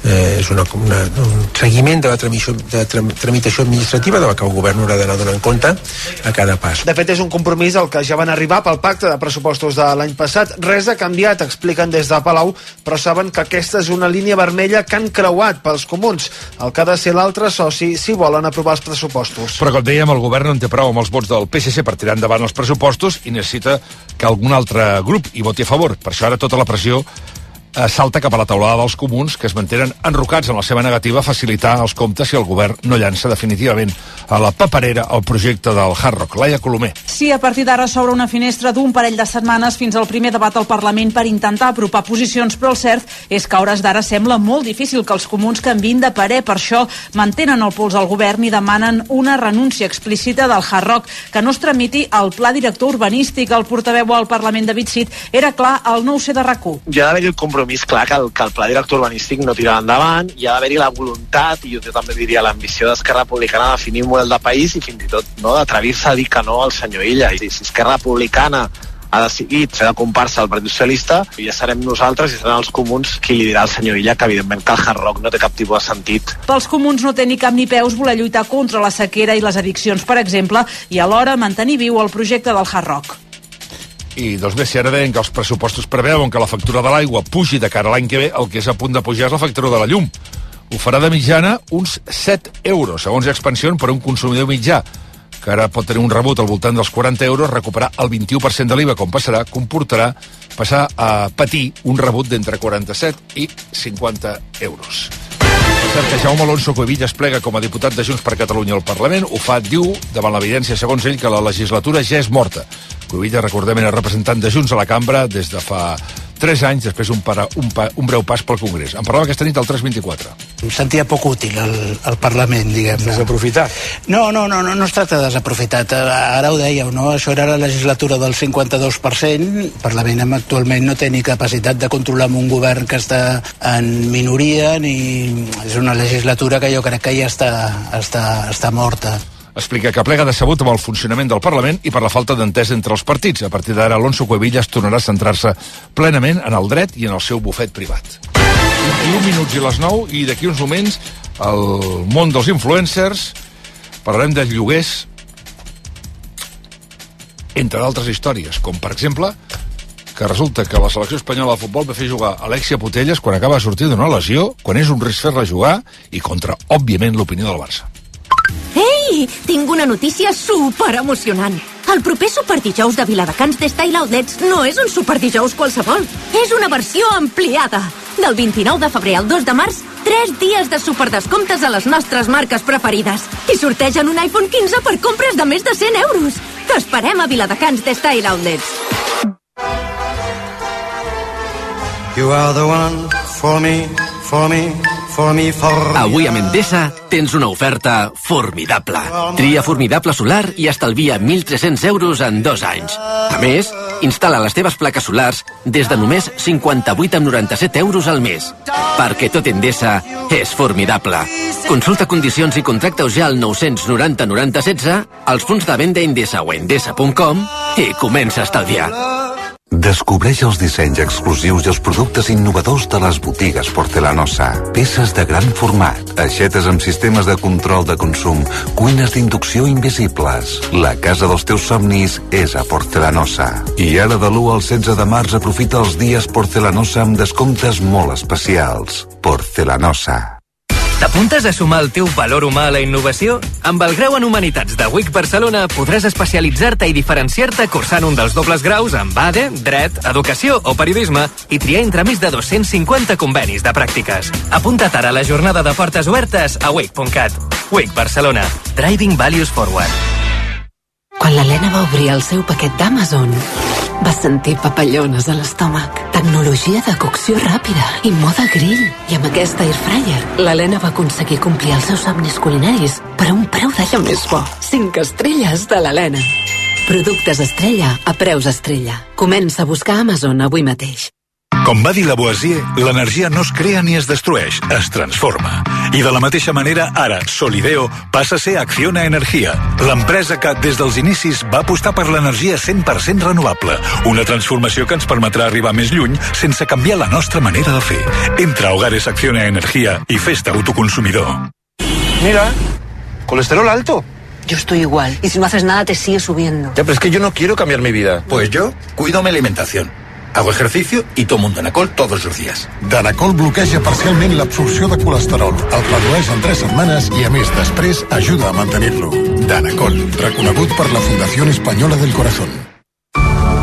[SPEAKER 11] Eh, és una, una, un seguiment de la tramitació, de tram, tramitació administrativa de la que el govern haurà d'anar donant compte a cada pas.
[SPEAKER 21] De fet, és un compromís al que ja van arribar pel pacte de pressupostos de l'any passat. Res ha canviat, expliquen des de Palau, però saben que aquesta és una línia vermella que han creuat pels comuns, el que ha de ser l'altre soci si volen aprovar els pressupostos.
[SPEAKER 1] Però, com dèiem, el govern no en té prou amb els vots del PSC per tirar endavant els pressupostos i necessita que algun altre grup hi voti a favor. Per això ara tota la pressió salta cap a la taulada dels comuns que es mantenen enrocats en la seva negativa a facilitar els comptes si el govern no llança definitivament a la paperera el projecte del Hard Rock. Laia Colomer.
[SPEAKER 23] Sí, a partir d'ara s'obre una finestra d'un parell de setmanes fins al primer debat al Parlament per intentar apropar posicions, però el cert és que a hores d'ara sembla molt difícil que els comuns canvin de parer. Per això mantenen el pols al govern i demanen una renúncia explícita del Hard Rock, que no es tramiti el pla director urbanístic. El portaveu al Parlament, David Cid, era clar al nou C de RAC1.
[SPEAKER 24] Hi ha d'haver el compromís clar que el, que el pla director urbanístic no tirarà endavant, hi ha d'haver-hi la voluntat, i jo també diria l'ambició d'Esquerra Republicana de definir un model de país i fins i tot no, d'atrevir-se a dir que no al senyor Illa. I si Esquerra Republicana ha decidit fer de comparsa al Partit Socialista, ja serem nosaltres i seran els comuns qui li dirà al senyor Illa que evidentment que el Hard Rock no té cap tipus de sentit.
[SPEAKER 23] Pels comuns no té ni cap ni peus voler lluitar contra la sequera i les addiccions, per exemple, i alhora mantenir viu el projecte del Hard Rock.
[SPEAKER 1] I doncs bé, si ara deien que els pressupostos preveuen que la factura de l'aigua pugi de cara a l'any que ve, el que és a punt de pujar és la factura de la llum. Ho farà de mitjana uns 7 euros, segons Expansió, per un consumidor mitjà, que ara pot tenir un rebut al voltant dels 40 euros, recuperar el 21% de l'IVA, com passarà, comportarà passar a patir un rebut d'entre 47 i 50 euros. Cert que Jaume Alonso Cuevilla es plega com a diputat de Junts per Catalunya al Parlament. Ho fa, diu, davant l'evidència, segons ell, que la legislatura ja és morta. Cuevilla, recordem, era representant de Junts a la cambra des de fa 3 anys, després un, para, un, pa, un breu pas pel Congrés. En parlava aquesta nit al 324.
[SPEAKER 25] Em sentia poc útil al, al Parlament, diguem-ne.
[SPEAKER 1] Desaprofitat?
[SPEAKER 25] No, no, no, no, no es tracta de desaprofitat. Ara ho dèieu, no? Això era la legislatura del 52%. El Parlament actualment no té ni capacitat de controlar amb un govern que està en minoria, ni... És una legislatura que jo crec que ja està, està, està morta
[SPEAKER 1] explica que plega decebut amb el funcionament del Parlament i per la falta d'entesa entre els partits. A partir d'ara, Alonso Cuevillas tornarà a centrar-se plenament en el dret i en el seu bufet privat. 21 minuts i les 9 i d'aquí uns moments el món dels influencers parlarem de lloguers entre d'altres històries, com per exemple que resulta que la selecció espanyola de futbol va fer jugar Alexia Putelles quan acaba de sortir d'una lesió, quan és un risc fer-la jugar i contra, òbviament, l'opinió del Barça.
[SPEAKER 26] Tinc una notícia super emocionant. El proper superdijous de Viladecans de Style Outlets no és un superdijous qualsevol. És una versió ampliada. Del 29 de febrer al 2 de març, 3 dies de superdescomptes a les nostres marques preferides. I sortegen un iPhone 15 per compres de més de 100 euros. T'esperem a Viladecans de Style Outlets.
[SPEAKER 27] You are the one for me, for me,
[SPEAKER 28] Avui a Mendesa tens una oferta formidable. Tria Formidable Solar i estalvia 1.300 euros en dos anys. A més, instal·la les teves plaques solars des de només 58 amb 97 euros al mes. Perquè tot Endesa és formidable. Consulta condicions i contracta-us ja al 990 90 16 als punts de venda Endesa o endesa.com i comença a estalviar.
[SPEAKER 29] Descobreix els dissenys exclusius i els productes innovadors de les botigues Porcelanosa. Peces de gran format, aixetes amb sistemes de control de consum, cuines d'inducció invisibles. La casa dels teus somnis és a Porcelanosa. I ara de l'1 al 16 de març aprofita els dies Porcelanosa amb descomptes molt especials. Porcelanosa.
[SPEAKER 30] T'apuntes a sumar el teu valor humà a la innovació? Amb el grau en Humanitats de WIC Barcelona podràs especialitzar-te i diferenciar-te cursant un dels dobles graus en BADE, Dret, Educació o Periodisme i triar entre més de 250 convenis de pràctiques. Apunta't ara a la jornada de portes obertes a WIC.cat. WIC Barcelona. Driving Values Forward.
[SPEAKER 31] Quan l'Helena va obrir el seu paquet d'Amazon, va sentir papallones a l'estómac. Tecnologia de cocció ràpida i moda grill. I amb aquesta air fryer, l'Helena va aconseguir complir els seus somnis culinaris per a un preu d'allò més bo. 5 estrelles de l'Helena. Productes estrella a preus estrella. Comença a buscar Amazon avui mateix.
[SPEAKER 32] Com va dir Lavoisier, l'energia no es crea ni es destrueix, es transforma. I de la mateixa manera, ara, Solideo passa a ser Acciona Energia, l'empresa que, des dels inicis, va apostar per l'energia 100% renovable, una transformació que ens permetrà arribar més lluny sense canviar la nostra manera de fer. Entra a Hogares Acciona Energia i fes-te autoconsumidor.
[SPEAKER 33] Mira, colesterol alto.
[SPEAKER 34] Yo estoy igual. Y si no haces nada, te sigue subiendo.
[SPEAKER 33] Ya, pero es que yo no quiero cambiar mi vida. Pues yo cuido mi alimentación. Hago ejercicio y tomo un Danacol todos los días.
[SPEAKER 35] Danacol bloqueja parcialment l'absorció de colesterol, el redueix en 3 setmanes i, a més, després ajuda a mantenir-lo. Danacol, reconegut per la Fundació Espanyola del Corazón.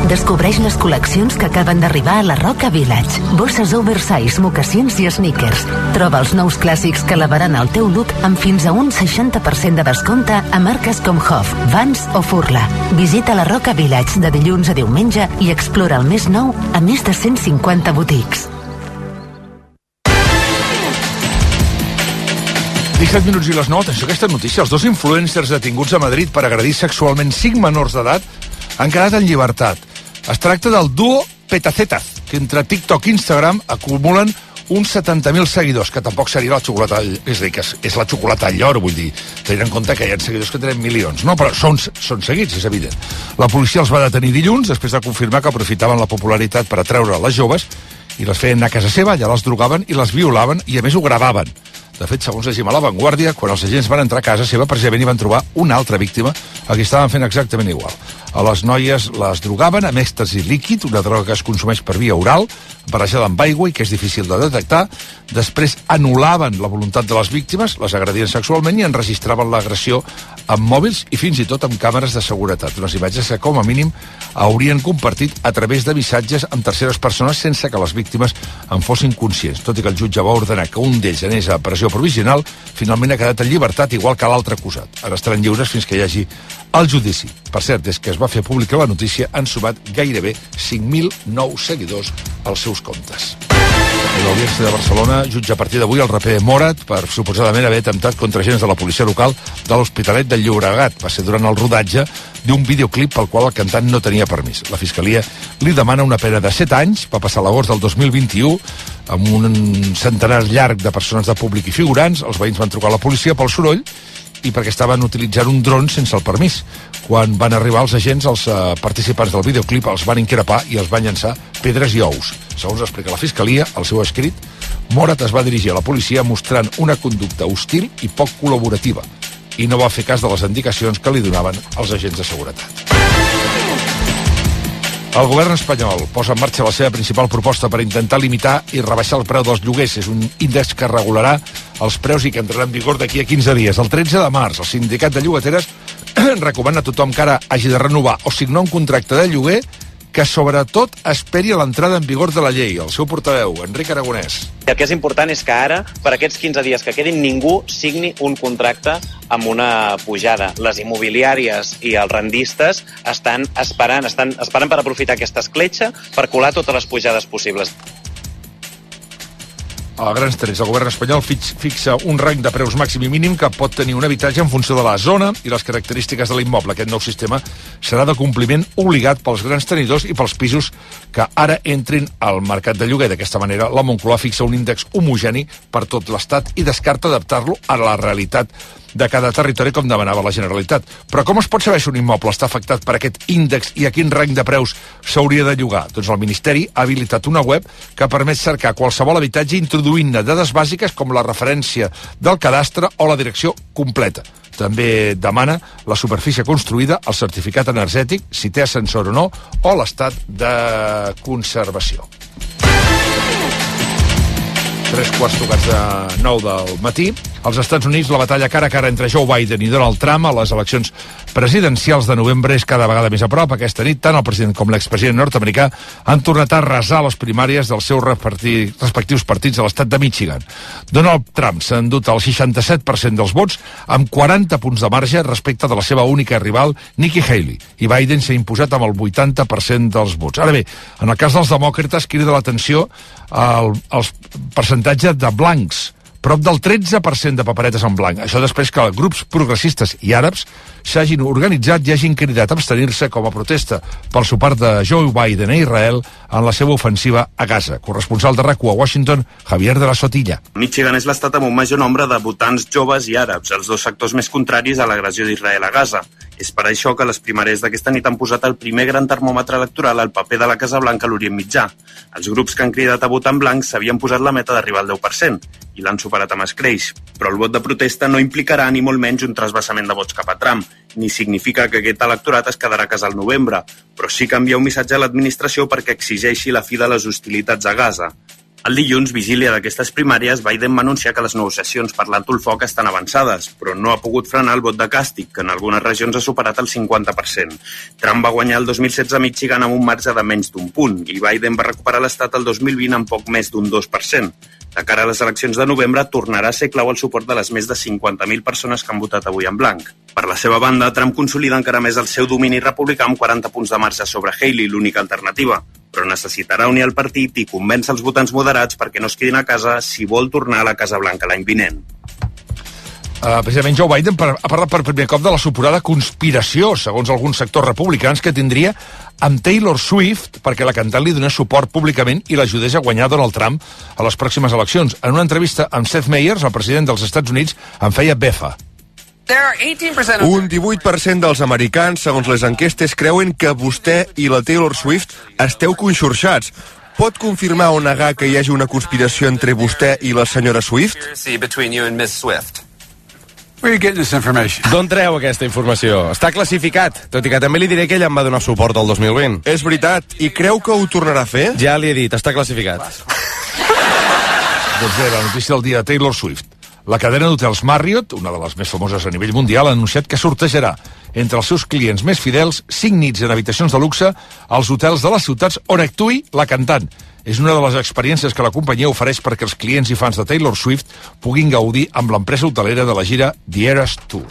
[SPEAKER 36] Descobreix les col·leccions que acaben d'arribar a la Roca Village. Bosses oversize, mocassins i sneakers. Troba els nous clàssics que elevaran el teu look amb fins a un 60% de descompte a marques com Hoff, Vans o Furla. Visita la Roca Village de dilluns a diumenge i explora el més nou a més de 150 botics.
[SPEAKER 1] 17 minuts i les 9, atenció aquesta notícia. Els dos influencers detinguts a Madrid per agredir sexualment 5 menors d'edat han quedat en llibertat. Es tracta del duo Petacetas, que entre TikTok i Instagram acumulen uns 70.000 seguidors, que tampoc seria la xocolata, és dir, que és, és la xocolata al llor, vull dir, tenint en compte que hi ha seguidors que tenen milions, no? Però són, són seguits, és evident. La policia els va detenir dilluns, després de confirmar que aprofitaven la popularitat per atreure les joves i les feien anar a casa seva, allà les drogaven i les violaven i a més ho gravaven. De fet, segons llegim a La Vanguardia, quan els agents van entrar a casa seva, precisament hi van trobar una altra víctima a qui estaven fent exactament igual. A les noies les drogaven amb èxtasi líquid, una droga que es consumeix per via oral, barrejada amb aigua i que és difícil de detectar. Després anul·laven la voluntat de les víctimes, les agredien sexualment i enregistraven l'agressió amb mòbils i fins i tot amb càmeres de seguretat. Unes imatges que, com a mínim, haurien compartit a través de missatges amb terceres persones sense que les víctimes en fossin conscients. Tot i que el jutge va ordenar que un d'ells anés a pressió provisional, finalment ha quedat en llibertat igual que l'altre acusat. Ara estaran lliures fins que hi hagi el judici. Per cert, des que es va fer pública la notícia, han sumat gairebé 5.000 nous seguidors als seus comptes. L'Audiència de Barcelona jutja a partir d'avui el raper Morat per suposadament haver atemptat contra agents de la policia local de l'Hospitalet del Llobregat. Va ser durant el rodatge d'un videoclip pel qual el cantant no tenia permís. La Fiscalia li demana una pena de 7 anys, va passar l'agost del 2021, amb un centenar llarg de persones de públic i figurants. Els veïns van trucar a la policia pel soroll i perquè estaven utilitzant un dron sense el permís. Quan van arribar els agents, els eh, participants del videoclip els van increpar i els van llançar pedres i ous. Segons explica la Fiscalia, al seu escrit, Morat es va dirigir a la policia mostrant una conducta hostil i poc col·laborativa i no va fer cas de les indicacions que li donaven els agents de seguretat. El govern espanyol posa en marxa la seva principal proposta per intentar limitar i rebaixar el preu dels lloguers. És un índex que regularà els preus i que entrarà en vigor d'aquí a 15 dies. El 13 de març, el sindicat de llogateres recomana a tothom que ara hagi de renovar o signar un contracte de lloguer que sobretot esperi l'entrada en vigor de la llei. El seu portaveu, Enric Aragonès.
[SPEAKER 37] El que és important és que ara, per aquests 15 dies que quedin, ningú signi un contracte amb una pujada. Les immobiliàries i els rendistes estan esperant, estan esperant per aprofitar aquesta escletxa per colar totes les pujades possibles
[SPEAKER 1] a grans trets, el govern espanyol fixa un rang de preus màxim i mínim que pot tenir un habitatge en funció de la zona i les característiques de l'immoble. Aquest nou sistema serà de compliment obligat pels grans tenidors i pels pisos que ara entrin al mercat de lloguer. D'aquesta manera, la Moncloa fixa un índex homogeni per tot l'Estat i descarta adaptar-lo a la realitat de cada territori com demanava la Generalitat. Però com es pot saber si un immoble està afectat per aquest índex i a quin rang de preus s'hauria de llogar? Doncs el Ministeri ha habilitat una web que permet cercar qualsevol habitatge introduint-ne dades bàsiques com la referència del cadastre o la direcció completa. També demana la superfície construïda, el certificat energètic, si té ascensor o no, o l'estat de conservació. Tres quarts tocats de 9 del matí. Als Estats Units, la batalla cara a cara entre Joe Biden i Donald Trump a les eleccions presidencials de novembre és cada vegada més a prop. Aquesta nit, tant el president com l'expresident nord-americà han tornat a resar les primàries dels seus respectius partits a l'estat de Michigan. Donald Trump s'ha endut el 67% dels vots amb 40 punts de marge respecte de la seva única rival, Nikki Haley, i Biden s'ha imposat amb el 80% dels vots. Ara bé, en el cas dels demòcrates crida l'atenció el, el percentatge de blancs prop del 13% de paperetes en blanc. Això després que grups progressistes i àrabs s'hagin organitzat i hagin cridat a abstenir-se com a protesta pel suport de Joe Biden a Israel en la seva ofensiva a Gaza. Corresponsal de rac a Washington, Javier de la Sotilla.
[SPEAKER 38] Michigan és l'estat amb un major nombre de votants joves i àrabs, els dos sectors més contraris a l'agressió d'Israel a Gaza. És per això que les primàries d'aquesta nit han posat el primer gran termòmetre electoral al paper de la Casa Blanca a l'Orient Mitjà. Els grups que han cridat a votar en blanc s'havien posat la meta d'arribar al 10% i l'han superat amb escreix, però el vot de protesta no implicarà ni molt menys un trasbassament de vots cap a Trump, ni significa que aquest electorat es quedarà a casa al novembre, però sí que envia un missatge a l'administració perquè exigeixi la fi de les hostilitats a Gaza. El dilluns, vigília d'aquestes primàries, Biden va anunciar que les negociacions per l'alto el foc estan avançades, però no ha pogut frenar el vot de càstig, que en algunes regions ha superat el 50%. Trump va guanyar el 2016 a Michigan amb un marge de menys d'un punt, i Biden va recuperar l'estat el 2020 amb poc més d'un 2%. De cara a les eleccions de novembre, tornarà a ser clau el suport de les més de 50.000 persones que han votat avui en blanc. Per la seva banda, Trump consolida encara més el seu domini republicà amb 40 punts de marge sobre Haley, l'única alternativa, però necessitarà unir el partit i convèncer els votants moderats perquè no es quedin a casa si vol tornar a la Casa Blanca l'any vinent.
[SPEAKER 1] Uh, precisament Joe Biden ha parlat per primer cop de la suporada conspiració, segons alguns sectors republicans, que tindria amb Taylor Swift perquè la cantant li donés suport públicament i l'ajudés a guanyar Donald Trump a les pròximes eleccions. En una entrevista amb Seth Meyers, el president dels Estats Units, en feia befa.
[SPEAKER 39] Un 18% dels americans, segons les enquestes, creuen que vostè i la Taylor Swift esteu conxorxats. Pot confirmar o negar que hi hagi una conspiració entre vostè i la senyora Swift?
[SPEAKER 40] D'on treu aquesta informació? Està classificat, tot i que també li diré que ella em va donar suport el 2020.
[SPEAKER 39] És veritat, i creu que ho tornarà a fer?
[SPEAKER 40] Ja li he dit, està classificat.
[SPEAKER 1] doncs bé, la notícia del dia Taylor Swift. La cadena d'hotels Marriott, una de les més famoses a nivell mundial, ha anunciat que sortejarà entre els seus clients més fidels 5 nits en habitacions de luxe als hotels de les ciutats on actui la cantant és una de les experiències que la companyia ofereix perquè els clients i fans de Taylor Swift puguin gaudir amb l'empresa hotelera de la gira The Eras Tour.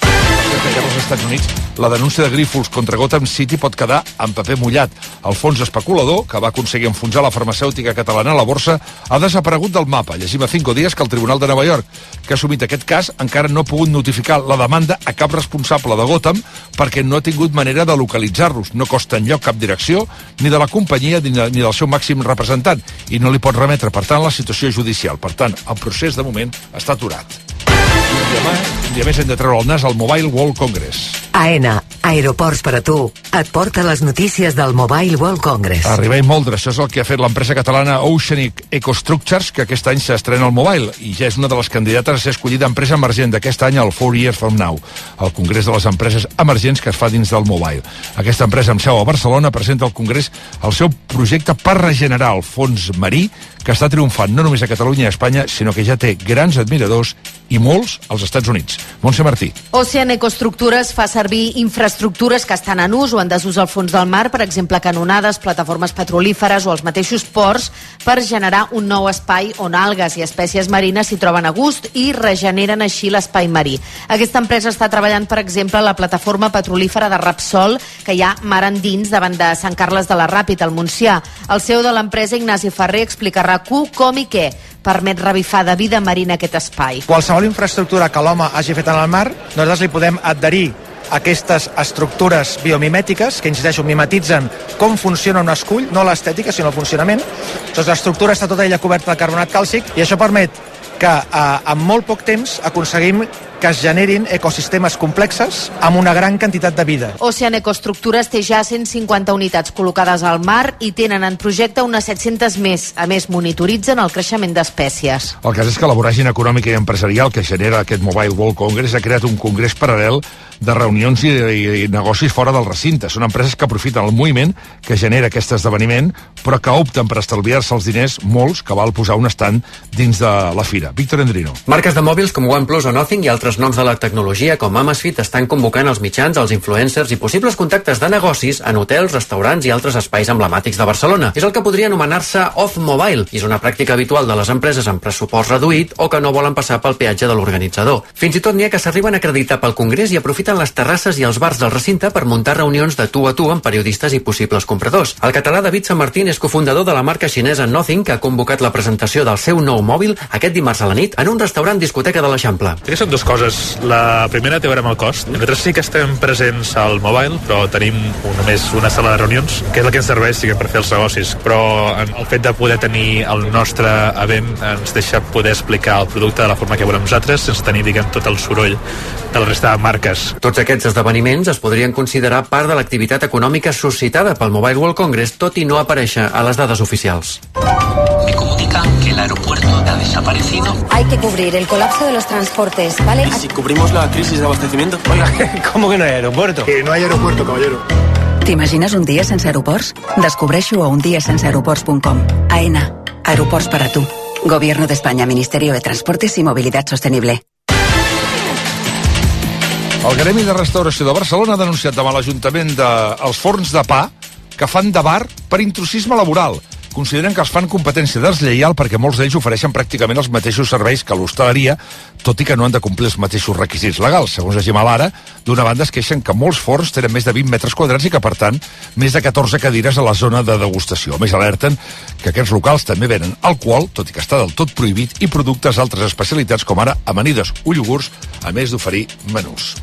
[SPEAKER 1] Que als Estats Units, la denúncia de Grífols contra Gotham City pot quedar en paper mullat. El fons especulador, que va aconseguir enfonsar la farmacèutica catalana a la borsa, ha desaparegut del mapa. Llegim a cinco dies que el Tribunal de Nova York, que ha assumit aquest cas, encara no ha pogut notificar la demanda a cap responsable de Gotham perquè no ha tingut manera de localitzar-los. No costa enlloc cap direcció, ni de la companyia ni del seu màxim representant, i no li pot remetre, per tant, la situació judicial. Per tant, el procés, de moment, està aturat. Més, un dia més hem de treure el nas al Mobile World Congress.
[SPEAKER 36] AENA, Aeroports per a tu, et porta les notícies del Mobile World Congress.
[SPEAKER 1] Arriba i Moldre, això és el que ha fet l'empresa catalana Oceanic Ecostructures, que aquest any s'estrena al Mobile i ja és una de les candidates a ser escollida empresa emergent d'aquest any al Four Years From Now, el Congrés de les Empreses Emergents que es fa dins del Mobile. Aquesta empresa amb seu a Barcelona presenta al Congrés el seu projecte per regenerar el fons marí que està triomfant no només a Catalunya i a Espanya, sinó que ja té grans admiradors i molts als Estats Units. Montse Martí.
[SPEAKER 41] Ocean Ecostructures fa servir infraestructures que estan en ús o en desús al fons del mar, per exemple, canonades, plataformes petrolíferes o els mateixos ports, per generar un nou espai on algues i espècies marines s'hi troben a gust i regeneren així l'espai marí. Aquesta empresa està treballant, per exemple, la plataforma petrolífera de Rapsol, que hi ha mar endins davant de Sant Carles de la Ràpid, al Montsià. El CEO de l'empresa, Ignasi Ferrer, explica a RAC1 com i què permet revifar de vida marina aquest espai.
[SPEAKER 42] Qualsevol infraestructura que l'home hagi fet en el mar, nosaltres li podem adherir aquestes estructures biomimètiques que, insisteixo, mimetitzen com funciona un escull, no l'estètica, sinó el funcionament. Doncs l'estructura està tota ella coberta de carbonat càlcic i això permet que eh, en molt poc temps aconseguim que es generin ecosistemes complexes amb una gran quantitat de vida.
[SPEAKER 41] Ocean Ecostructures té ja 150 unitats col·locades al mar i tenen en projecte unes 700 més. A més, monitoritzen el creixement d'espècies.
[SPEAKER 1] El cas és que la voràgina econòmica i empresarial que genera aquest Mobile World Congress ha creat un congrés paral·lel de reunions i, i, i negocis fora del recinte. Són empreses que aprofiten el moviment que genera aquest esdeveniment, però que opten per estalviar-se els diners, molts, que val posar un estant dins de la fira. Víctor Endrino.
[SPEAKER 43] Marques de mòbils com OnePlus o Nothing i altres noms de la tecnologia com Amazfit estan convocant els mitjans, els influencers i possibles contactes de negocis en hotels, restaurants i altres espais emblemàtics de Barcelona. És el que podria anomenar-se off-mobile i és una pràctica habitual de les empreses amb pressupost reduït o que no volen passar pel peatge de l'organitzador. Fins i tot n'hi ha que s'arriben a acreditar pel Congrés i aprofiten les terrasses i els bars del recinte per muntar reunions de tu a tu amb periodistes i possibles compradors. El català David San Martín és cofundador de la marca xinesa Nothing que ha convocat la presentació del seu nou mòbil aquest dimarts a la nit en un restaurant discoteca de l'Eixample.
[SPEAKER 44] Crec són dues coses. La primera té a veure amb el cost. Nosaltres sí que estem presents al mobile, però tenim un, només una sala de reunions, que és el que ens serveix sí, per fer els negocis. Però el fet de poder tenir el nostre event ens deixa poder explicar el producte de la forma que volem nosaltres, sense tenir, diguem, tot el soroll de la resta de marques.
[SPEAKER 43] Tots aquests esdeveniments es podrien considerar part de l'activitat econòmica suscitada pel Mobile World Congress, tot i no aparèixer a les dades oficials.
[SPEAKER 45] Me comunican que el aeropuerto ha desaparecido.
[SPEAKER 46] Hay que cubrir el colapso de los transportes, ¿vale?
[SPEAKER 45] ¿Y si cubrimos la crisis de abastecimiento?
[SPEAKER 44] Oiga, ¿cómo que no hay aeropuerto?
[SPEAKER 45] Que no hay aeropuerto, caballero.
[SPEAKER 36] T'imagines un dia sense aeroports? Descobreixo a undiasenseaeroports.com. AENA. Aeroports para tu. Gobierno de España, Ministerio de Transportes y Movilidad Sostenible.
[SPEAKER 1] El Gremi de Restauració de Barcelona ha denunciat davant l'Ajuntament dels forns de pa que fan de bar per intrusisme laboral. Consideren que els fan competència deslleial perquè molts d'ells ofereixen pràcticament els mateixos serveis que l'hostaleria, tot i que no han de complir els mateixos requisits legals. Segons llegim a l'ara, d'una banda es queixen que molts forns tenen més de 20 metres quadrats i que, per tant, més de 14 cadires a la zona de degustació. A més, alerten que aquests locals també venen alcohol, tot i que està del tot prohibit, i productes d'altres especialitats com ara amanides o iogurts, a més d'oferir menús.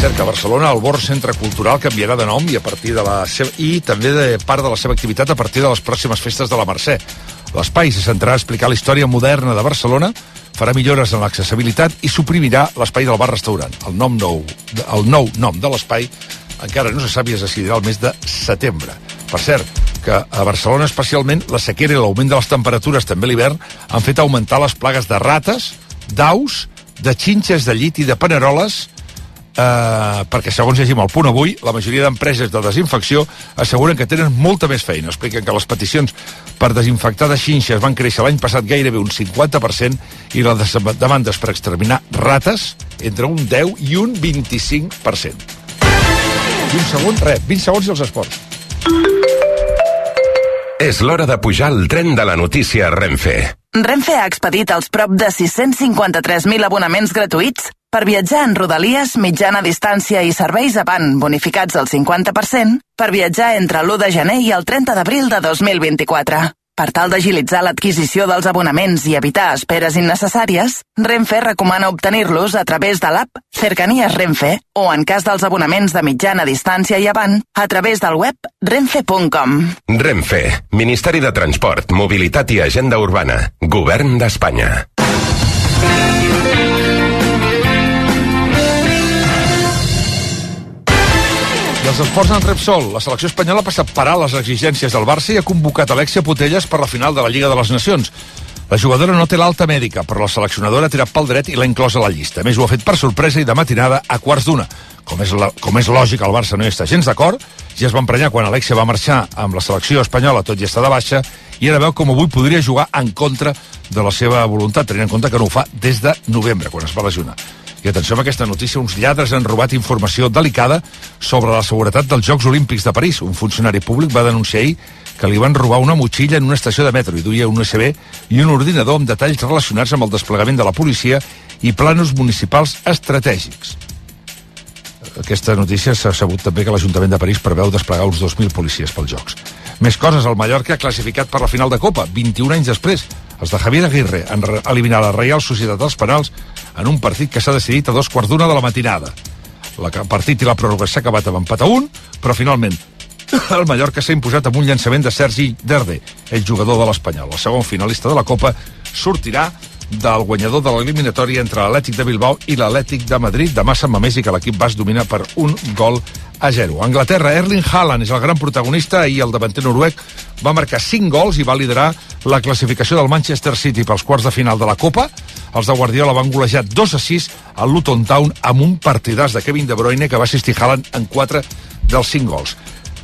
[SPEAKER 1] Cert, que a Barcelona el Born Centre Cultural canviarà de nom i a partir de la seva, i també de part de la seva activitat a partir de les pròximes festes de la Mercè. L'espai se centrarà a explicar la història moderna de Barcelona, farà millores en l'accessibilitat i suprimirà l'espai del bar-restaurant. El nom nou, el nou nom de l'espai encara no se sap i es decidirà el mes de setembre. Per cert, que a Barcelona especialment la sequera i l'augment de les temperatures també l'hivern han fet augmentar les plagues de rates, d'aus, de xinxes de llit i de paneroles eh, perquè segons llegim al punt avui, la majoria d'empreses de desinfecció asseguren que tenen molta més feina. Expliquen que les peticions per desinfectar de xinxes van créixer l'any passat gairebé un 50% i les demandes per exterminar rates entre un 10 i un 25%. I un segon, res, 20 segons i els esports.
[SPEAKER 47] És l'hora de pujar al tren de la notícia Renfe.
[SPEAKER 48] Renfe ha expedit els prop de 653.000 abonaments gratuïts per viatjar en rodalies, mitjana distància i serveis avant bonificats al 50% per viatjar entre l'1 de gener i el 30 d'abril de 2024. Per tal d'agilitzar l'adquisició dels abonaments i evitar esperes innecessàries, Renfe recomana obtenir-los a través de l'app Cercanies Renfe o, en cas dels abonaments de mitjana distància i avant, a través del web renfe.com.
[SPEAKER 47] Renfe, Ministeri de Transport, Mobilitat i Agenda Urbana, Govern d'Espanya.
[SPEAKER 1] Dels esports en Repsol, la selecció espanyola passa a parar les exigències del Barça i ha convocat Alexia Putelles per la final de la Lliga de les Nacions. La jugadora no té l'alta mèdica, però la seleccionadora ha tirat pel dret i l'ha inclòs a la llista. A més, ho ha fet per sorpresa i de matinada a quarts d'una. Com és, la, com és lògic, el Barça no hi està gens d'acord, ja es va emprenyar quan Alexia va marxar amb la selecció espanyola, tot i estar de baixa, i ara veu com avui podria jugar en contra de la seva voluntat, tenint en compte que no ho fa des de novembre, quan es va lesionar. I atenció amb aquesta notícia, uns lladres han robat informació delicada sobre la seguretat dels Jocs Olímpics de París. Un funcionari públic va denunciar ahir que li van robar una motxilla en una estació de metro i duia un USB i un ordinador amb detalls relacionats amb el desplegament de la policia i planos municipals estratègics. Aquesta notícia s'ha sabut també que l'Ajuntament de París preveu desplegar uns 2.000 policies pels Jocs. Més coses, el Mallorca ha classificat per la final de Copa, 21 anys després. Els de Javier Aguirre han eliminat la Reial Societat dels Penals en un partit que s'ha decidit a dos quarts d'una de la matinada. El partit i la pròrroga s'ha acabat amb empat a un, però finalment el Mallorca s'ha imposat amb un llançament de Sergi Derde, el jugador de l'Espanyol. El segon finalista de la Copa sortirà del guanyador de l'eliminatòria entre l'Atlètic de Bilbao i l'Atlètic de Madrid. Demà Sant Mamés i que l'equip bas domina per un gol a 0. A Anglaterra, Erling Haaland és el gran protagonista i el davanter noruec va marcar 5 gols i va liderar la classificació del Manchester City pels quarts de final de la Copa. Els de Guardiola van golejar 2 a 6 al Luton Town amb un partidàs de Kevin De Bruyne que va assistir Haaland en 4 dels 5 gols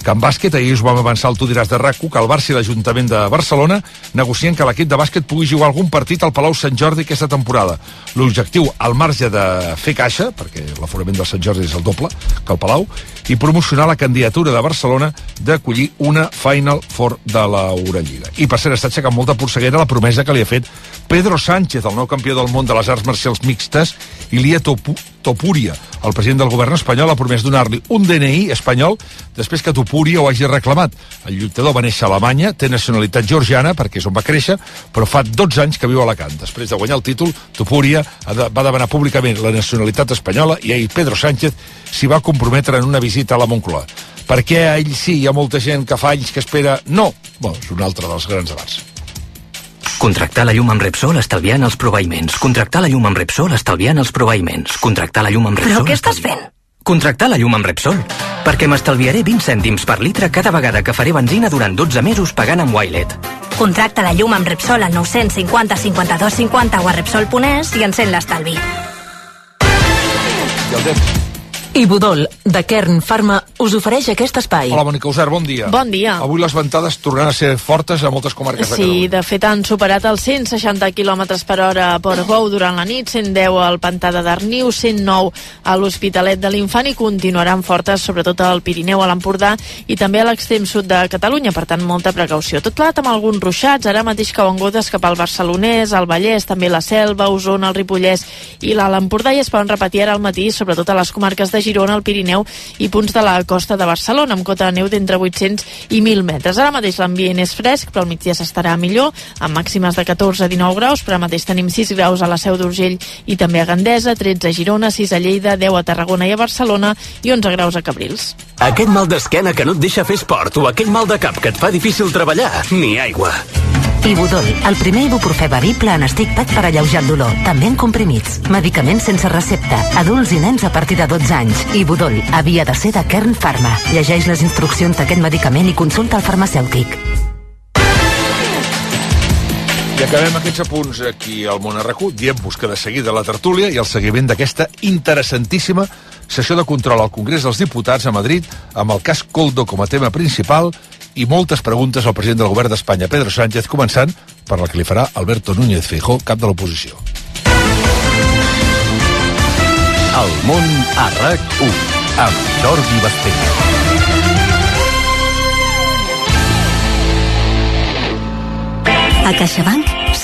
[SPEAKER 1] que en bàsquet ahir us vam avançar el tu diràs de rac que el Barça i l'Ajuntament de Barcelona negocien que l'equip de bàsquet pugui jugar algun partit al Palau Sant Jordi aquesta temporada. L'objectiu, al marge de fer caixa, perquè l'aforament del Sant Jordi és el doble que el Palau, i promocionar la candidatura de Barcelona d'acollir una Final Four de l'Eurolliga. I per cert, està aixecant molta porceguera la promesa que li ha fet Pedro Sánchez, el nou campió del món de les arts marcials mixtes, i Lia Topu Topuria, el president del govern espanyol, ha promès donar-li un DNI espanyol després que Topuria ho hagi reclamat. El lluitador va néixer a Alemanya, té nacionalitat georgiana, perquè és on va créixer, però fa 12 anys que viu a Alacant. Després de guanyar el títol, Topuria va demanar públicament la nacionalitat espanyola i ahir Pedro Sánchez s'hi va comprometre en una visita a la Moncloa. Per què a ell sí hi ha molta gent que fa anys que espera no? Bueno, és un altre dels grans debats.
[SPEAKER 49] Contractar la llum amb Repsol estalviant els proveïments. Contractar la llum amb Repsol estalviant els proveïments. Contractar la llum amb Repsol...
[SPEAKER 36] Però què estàs fent?
[SPEAKER 49] Contractar la llum amb Repsol. Perquè m'estalviaré 20 cèntims per litre cada vegada que faré benzina durant 12 mesos pagant amb Wilet.
[SPEAKER 36] Contracta la llum amb Repsol al 950 52 50 o a Repsol.es i encén l'estalvi.
[SPEAKER 50] I Budol, de Kern Pharma, us ofereix aquest espai.
[SPEAKER 1] Hola, Mònica Usar, bon dia.
[SPEAKER 50] Bon dia.
[SPEAKER 1] Avui les ventades tornaran a ser fortes a moltes comarques
[SPEAKER 50] sí,
[SPEAKER 1] de Catalunya.
[SPEAKER 50] Sí, de fet han superat els 160 km per hora a Portbou durant la nit, 110 al Pantà de Darniu, 109 a l'Hospitalet de l'Infant i continuaran fortes sobretot al Pirineu, a l'Empordà i també a l'extrem sud de Catalunya, per tant molta precaució. Tot plegat amb alguns ruixats, ara mateix cauen cap al Barcelonès, al Vallès, també la Selva, Osona, el Ripollès i l'Alt Empordà i es poden repetir ara al matí, sobretot a les comarques de Girona, el Pirineu i punts de la costa de Barcelona, amb cota de neu d'entre 800 i 1.000 metres. Ara mateix l'ambient és fresc, però al migdia s'estarà millor, amb màximes de 14 a 19 graus, però ara mateix tenim 6 graus a la Seu d'Urgell i també a Gandesa, 13 a Girona, 6 a Lleida, 10 a Tarragona i a Barcelona i 11 graus a Cabrils.
[SPEAKER 51] Aquest mal d'esquena que no et deixa fer esport o aquell mal de cap que et fa difícil treballar, ni aigua.
[SPEAKER 36] Ibudol, el primer ibuprofè bevible en stick pack per alleujar el dolor, també en comprimits. Medicaments sense recepta, adults i nens a partir de 12 anys. Ibudol, havia de ser de Kern Pharma. Llegeix les instruccions d'aquest medicament i consulta el farmacèutic.
[SPEAKER 1] I acabem aquests apunts aquí al Món RQ, dient-vos que de seguida la tertúlia i el seguiment d'aquesta interessantíssima sessió de control al Congrés dels Diputats a Madrid amb el cas Coldo com a tema principal i moltes preguntes al president del govern d'Espanya, Pedro Sánchez, començant per la que li farà Alberto Núñez Feijó, cap de l'oposició.
[SPEAKER 32] El món a RAC1 amb Jordi Basté.
[SPEAKER 36] A CaixaBank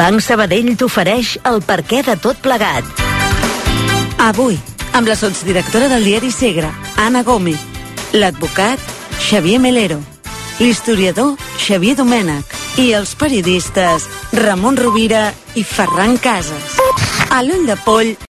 [SPEAKER 36] Banc Sabadell t'ofereix el perquè de tot plegat.
[SPEAKER 52] Avui, amb la sotsdirectora del diari Segre, Anna Gómez, l'advocat Xavier Melero, l'historiador Xavier Domènech i els periodistes Ramon Rovira i Ferran Casas. A l'ull de poll